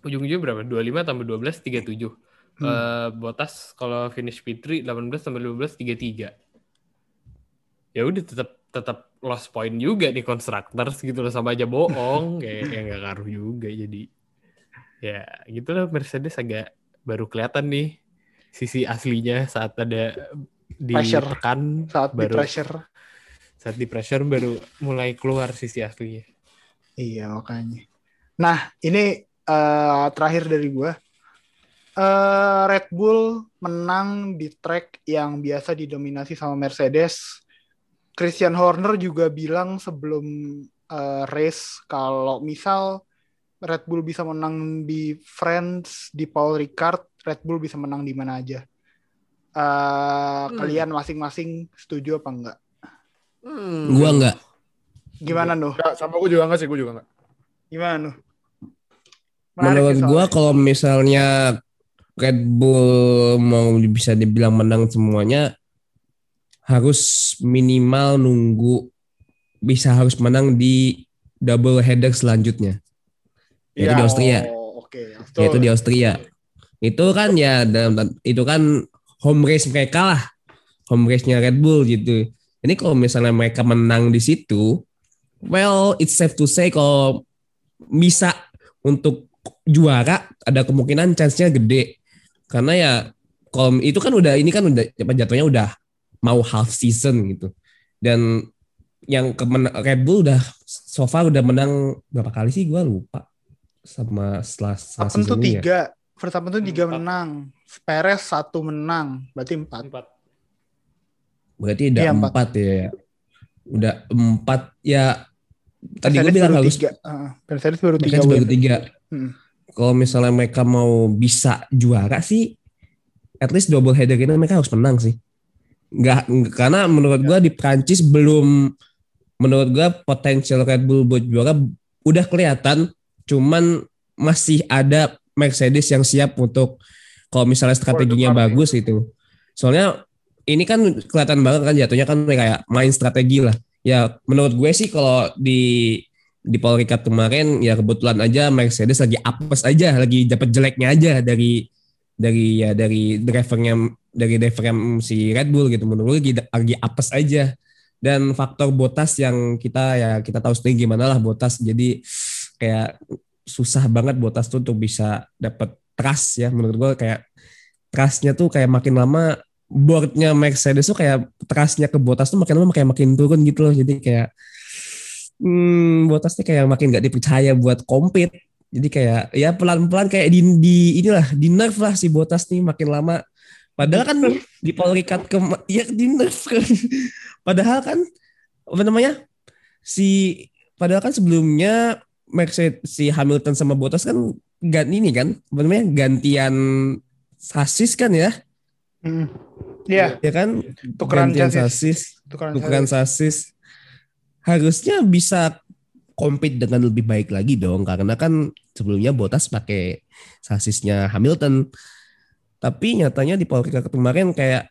ujung-ujungnya berapa 25 tambah 12 37 Hmm. Eh, Botas kalau finish P3 18 tambah 15 33. ya udah tetap tetap lost point juga di constructors gitu loh sama aja bohong kayak ya nggak ngaruh juga jadi ya gitu lah Mercedes agak baru kelihatan nih sisi aslinya saat ada Pressure. ditekan saat di baru pressure. saat di pressure baru mulai keluar sisi aslinya Iya makanya. Nah ini eh, terakhir dari gua. Eh, Red Bull menang di track yang biasa didominasi sama Mercedes. Christian Horner juga bilang sebelum eh, race kalau misal Red Bull bisa menang di France di Paul Ricard, Red Bull bisa menang di mana aja. Eh, Kalian masing-masing setuju apa enggak? Hmm. Gua enggak. Gimana Nuh? Nggak, sama gue juga enggak sih, gue juga enggak. Gimana Nuh? Menarik Menurut soalnya. kalau misalnya Red Bull mau bisa dibilang menang semuanya harus minimal nunggu bisa harus menang di double header selanjutnya. Yaitu di Austria. Oh, Oke, Yaitu di Austria. Itu kan ya dalam itu kan home race mereka lah. Home race-nya Red Bull gitu. Ini kalau misalnya mereka menang di situ, well it's safe to say kalau bisa untuk juara ada kemungkinan chance-nya gede. Karena ya kalau itu kan udah ini kan udah apa jatuhnya udah mau half season gitu. Dan yang kemen Red Bull udah so far udah menang berapa kali sih gua lupa sama setelah, setelah Verstappen tuh season ini ya. tiga. Verstappen tuh tiga Empat. menang. Perez satu menang. Berarti empat. empat Berarti udah Iya, empat. empat ya. Udah empat ya. Tadi gue bilang baru harus tiga. Heeh, Mercedes baru tiga. baru tiga. Hmm. Kalau misalnya mereka mau bisa juara sih, at least double header ini mereka harus menang sih. Nggak, karena menurut gua di Prancis belum, menurut gua potensial Red Bull buat juara udah kelihatan, cuman masih ada Mercedes yang siap untuk kalau misalnya strateginya bagus itu. Soalnya ini kan kelihatan banget kan jatuhnya kan kayak main strategi lah. Ya menurut gue sih kalau di di Paul Ricard kemarin ya kebetulan aja Mercedes lagi apes aja, lagi dapat jeleknya aja dari dari ya dari drivernya dari drivernya si Red Bull gitu. Menurut gue lagi, lagi apes aja. Dan faktor botas yang kita ya kita tahu sendiri gimana lah botas jadi kayak susah banget botas tuh untuk bisa dapat trust ya. Menurut gue kayak trustnya tuh kayak makin lama boardnya Mercedes tuh kayak trustnya ke botas tuh makin lama kayak makin turun gitu loh jadi kayak hmm, Botas nih kayak makin gak dipercaya buat compete. Jadi kayak ya pelan-pelan kayak di, di inilah di nerf lah si Botas nih makin lama. Padahal kan di Paul Ricard ke ya di nerf kan. Padahal kan apa namanya? Si padahal kan sebelumnya Mercedes si Hamilton sama Bottas kan ganti ini kan apa namanya gantian sasis kan ya Hmm. Iya, ya kan? Tukeran sasis tukeran tukeran sasis. Harusnya bisa compete dengan lebih baik lagi dong karena kan sebelumnya Bottas pakai sasisnya Hamilton. Tapi nyatanya di Paul Ricard kemarin kayak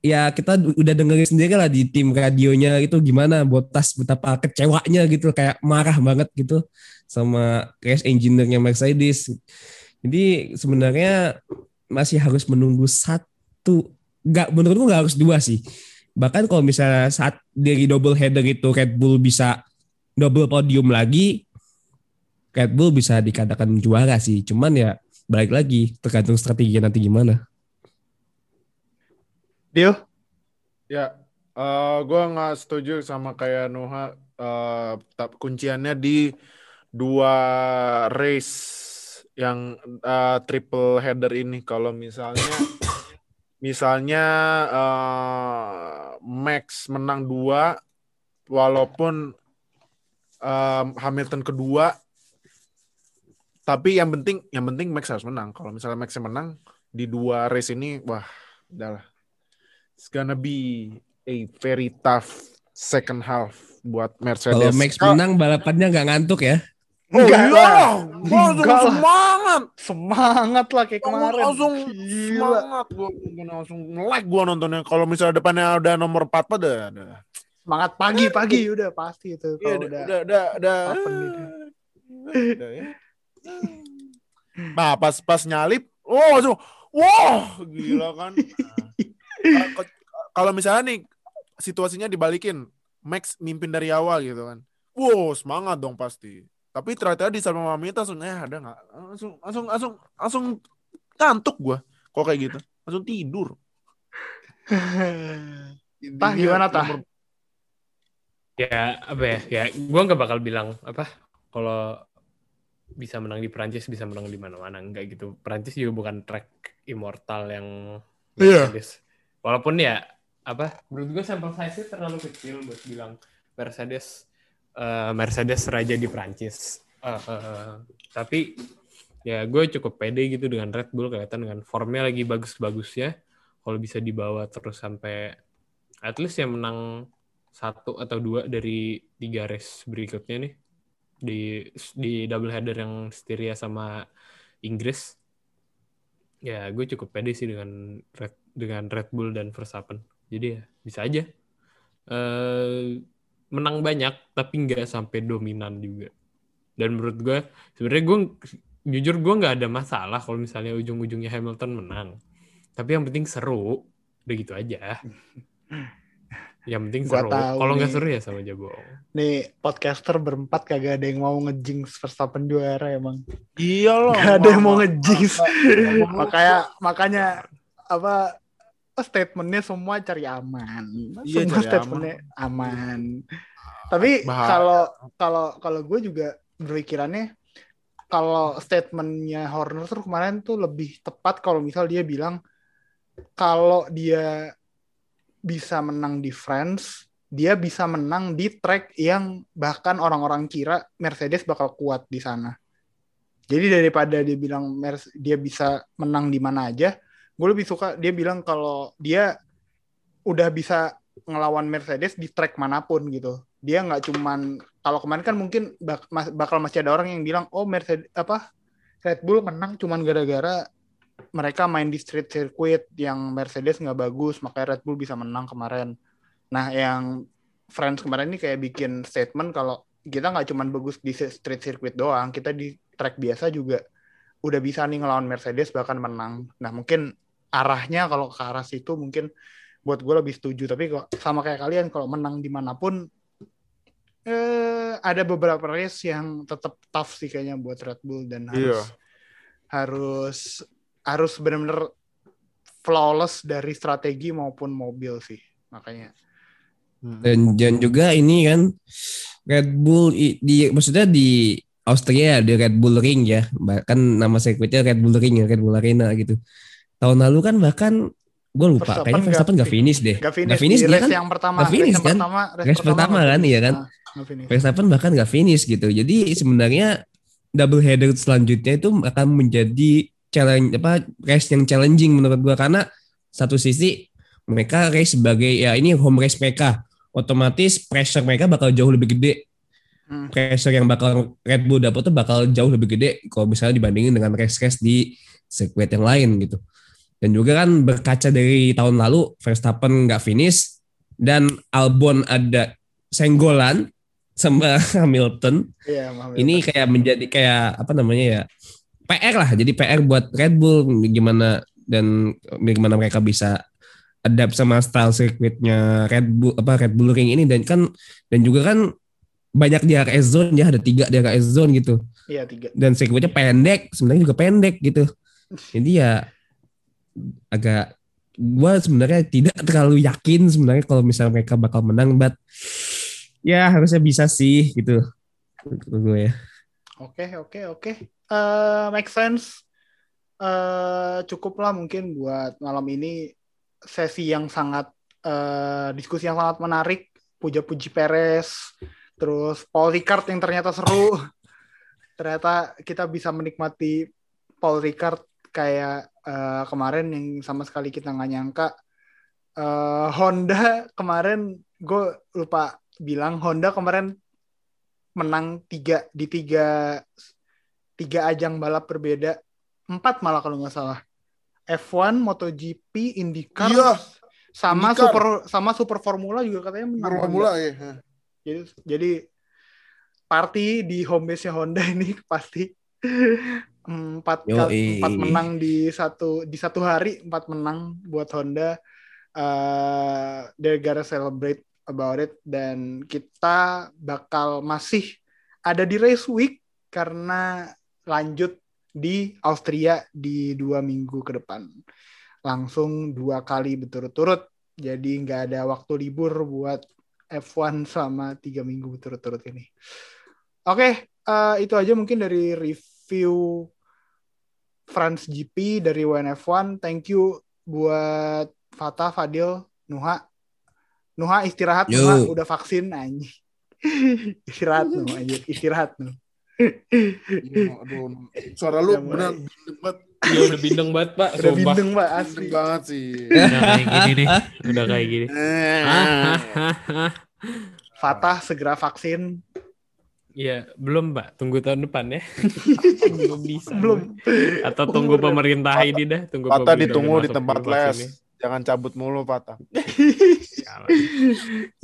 ya kita udah dengerin sendiri lah di tim radionya itu gimana Bottas betapa kecewanya gitu kayak marah banget gitu sama race engineer-nya Mercedes. Jadi sebenarnya masih harus menunggu satu nggak menurutku nggak harus dua sih bahkan kalau misalnya saat dari double header itu Red Bull bisa double podium lagi Red Bull bisa dikatakan juara sih cuman ya balik lagi tergantung strategi nanti gimana Dio, Ya, eh gue nggak setuju sama kayak Nuha. eh tap- kunciannya di dua race yang eh, triple header ini. Kalau misalnya, misalnya eh, Max menang dua, walaupun eh, Hamilton kedua, tapi yang penting, yang penting Max harus menang. Kalau misalnya Max yang menang di dua race ini, wah, udahlah. It's gonna be a very tough second half buat Mercedes. kalau Max menang balapannya nggak ngantuk ya Oh Enggak iya, lah. gua langsung Enggak lah. semangat. semangat lah kayak Gua kemarin. langsung Gila. semangat. Gua gua langsung like gua nontonnya. Kalau misalnya depannya udah nomor 4 pada udah. Semangat pagi-pagi udah pasti itu Iya, kalau udah, udah. udah, udah, gitu. udah ya. Nah, pas pas nyalip, oh langsung, wah, gila kan. Nah, kalau misalnya nih situasinya dibalikin. Max mimpin dari awal gitu kan. Wow, semangat dong pasti. Tapi ternyata di sama Mamita langsung eh ada nggak langsung langsung langsung langsung ngantuk gua kok kayak gitu. Langsung tidur. Tah, gimana, Tah? nomor- Ya apa ya? Ya gue nggak bakal bilang apa kalau bisa menang di Prancis bisa menang di mana-mana enggak gitu. Prancis juga bukan track immortal yang Iya. Mercedes. Walaupun ya apa menurut gue sampel size-nya terlalu kecil buat bilang Mercedes eh, Mercedes raja di Prancis. Eh, eh, tapi ya gue cukup pede gitu dengan Red Bull kelihatan dengan formnya lagi bagus-bagusnya. Kalau bisa dibawa terus sampai at least yang menang satu atau dua dari tiga race berikutnya nih. Di di double header yang Styria sama Inggris. Ya gue cukup pede sih dengan Red dengan Red Bull dan Verstappen. Jadi ya bisa aja. Eh menang banyak tapi nggak sampai dominan juga. Dan menurut gue sebenarnya gue jujur gue nggak ada masalah kalau misalnya ujung-ujungnya Hamilton menang. Tapi yang penting seru udah gitu aja. Yang penting seru. kalau nggak seru ya sama aja bohong Nih podcaster berempat kagak ada yang mau ngejinx Verstappen juara emang. Iya loh. Gak ada yang mau ngejinx. makanya makanya apa statementnya semua cari aman. Iya, semua cari statementnya aman. Tapi Bahaya. kalau kalau kalau gue juga berpikirannya kalau statementnya Horner tuh kemarin tuh lebih tepat kalau misal dia bilang kalau dia bisa menang di France, dia bisa menang di track yang bahkan orang-orang kira Mercedes bakal kuat di sana. Jadi daripada dia bilang Mer- dia bisa menang di mana aja, gue lebih suka dia bilang kalau dia udah bisa ngelawan Mercedes di track mana pun gitu. Dia nggak cuman kalau kemarin kan mungkin bak- bakal masih ada orang yang bilang oh Mercedes apa Red Bull menang cuman gara-gara mereka main di street circuit yang Mercedes nggak bagus makanya Red Bull bisa menang kemarin. Nah yang France kemarin ini kayak bikin statement kalau kita nggak cuman bagus di street circuit doang, kita di track biasa juga udah bisa nih ngelawan Mercedes bahkan menang. Nah mungkin arahnya kalau ke arah situ mungkin buat gue lebih setuju. Tapi kok sama kayak kalian kalau menang di mana pun eh, ada beberapa race yang tetap tough sih kayaknya buat Red Bull dan harus Iya. harus harus benar-benar flawless dari strategi maupun mobil sih makanya. Hmm. Dan, dan juga ini kan Red Bull di maksudnya di Austria di Red Bull Ring ya bahkan nama sirkuitnya Red Bull Ring ya Red Bull Arena gitu tahun lalu kan bahkan gue lupa Verstappen kayaknya Verstappen nggak gak finish deh. Gak finish, di dia kan yang pertama, Nggak race finish kan? pertama, Race pertama kan, iya kan? Nah. Verstappen bahkan gak finish gitu. Jadi sebenarnya double header selanjutnya itu akan menjadi challenge apa race yang challenging menurut gua. Karena satu sisi mereka race sebagai ya ini home race mereka. Otomatis pressure mereka bakal jauh lebih gede. Hmm. pressure yang bakal Red Bull dapat tuh bakal jauh lebih gede kalau misalnya dibandingin dengan race-race di sirkuit yang lain gitu dan juga kan berkaca dari tahun lalu Verstappen nggak finish dan Albon ada senggolan sama Hamilton. Iya, Hamilton. ini kayak menjadi kayak apa namanya ya PR lah. Jadi PR buat Red Bull gimana dan gimana mereka bisa adapt sama style sirkuitnya Red Bull apa Red Bull Ring ini. Dan kan dan juga kan banyak di RS zone ya ada tiga di RS zone gitu. Iya tiga. dan sirkuitnya pendek sebenarnya juga pendek gitu. Jadi ya agak gua sebenarnya tidak terlalu yakin sebenarnya kalau misalnya mereka bakal menang but ya harusnya bisa sih gitu gue ya Oke, oke, oke. Eh, make sense. Eh, cukup lah mungkin buat malam ini sesi yang sangat eh, diskusi yang sangat menarik. Puja-puji Perez, terus Paul Ricard yang ternyata seru. ternyata kita bisa menikmati Paul Ricard kayak eh, kemarin yang sama sekali kita nggak nyangka. Eh, Honda kemarin gue lupa bilang Honda kemarin menang tiga di tiga tiga ajang balap berbeda empat malah kalau nggak salah F1 MotoGP IndyCar Iya. sama IndyCar. super sama super Formula juga katanya menang Honda. Formula ya. jadi jadi party di home base nya Honda ini pasti empat kali empat menang di satu di satu hari empat menang buat Honda. Uh, they're gonna celebrate about it. Dan kita bakal masih ada di race week karena lanjut di Austria di dua minggu ke depan. Langsung dua kali berturut-turut. Jadi nggak ada waktu libur buat F1 selama tiga minggu berturut-turut ini. Oke uh, itu aja mungkin dari review France GP dari WNF1 thank you buat Fatah Fadil Nuha Nuha istirahat Yo. Nuha udah vaksin anjing istirahat Nuha aja istirahat Nuh aduh, suara lu benar banget. Iya udah bindeng banget pak. udah Sumpah. bindeng mbak asli Bindeng banget sih. Udah kayak gini nih. Udah kayak gini. Eh. Fatah segera vaksin Iya belum pak. Tunggu tahun depan ya. belum bisa. belum Atau tunggu pemerintah ini dah. Tunggu pemerintah ditunggu di tempat les. Jangan cabut mulu patah.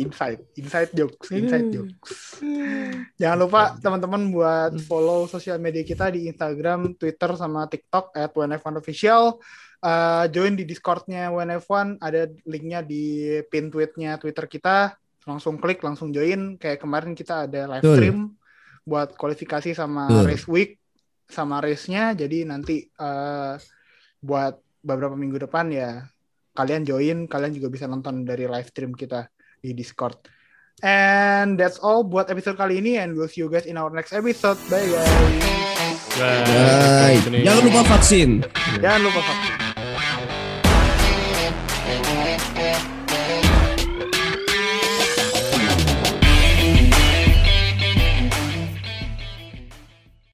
inside inside jokes inside jokes jangan lupa teman-teman buat follow sosial media kita di Instagram Twitter sama TikTok at WNF1 official Uh, join di Discordnya WNF1 ada linknya di pin tweetnya Twitter kita langsung klik langsung join kayak kemarin kita ada live Betul. stream buat kualifikasi sama Betul. race week sama race-nya jadi nanti uh, buat beberapa minggu depan ya kalian join kalian juga bisa nonton dari live stream kita di Discord and that's all buat episode kali ini and we'll see you guys in our next episode bye guys Bye. Jangan lupa vaksin. jangan lupa vaksin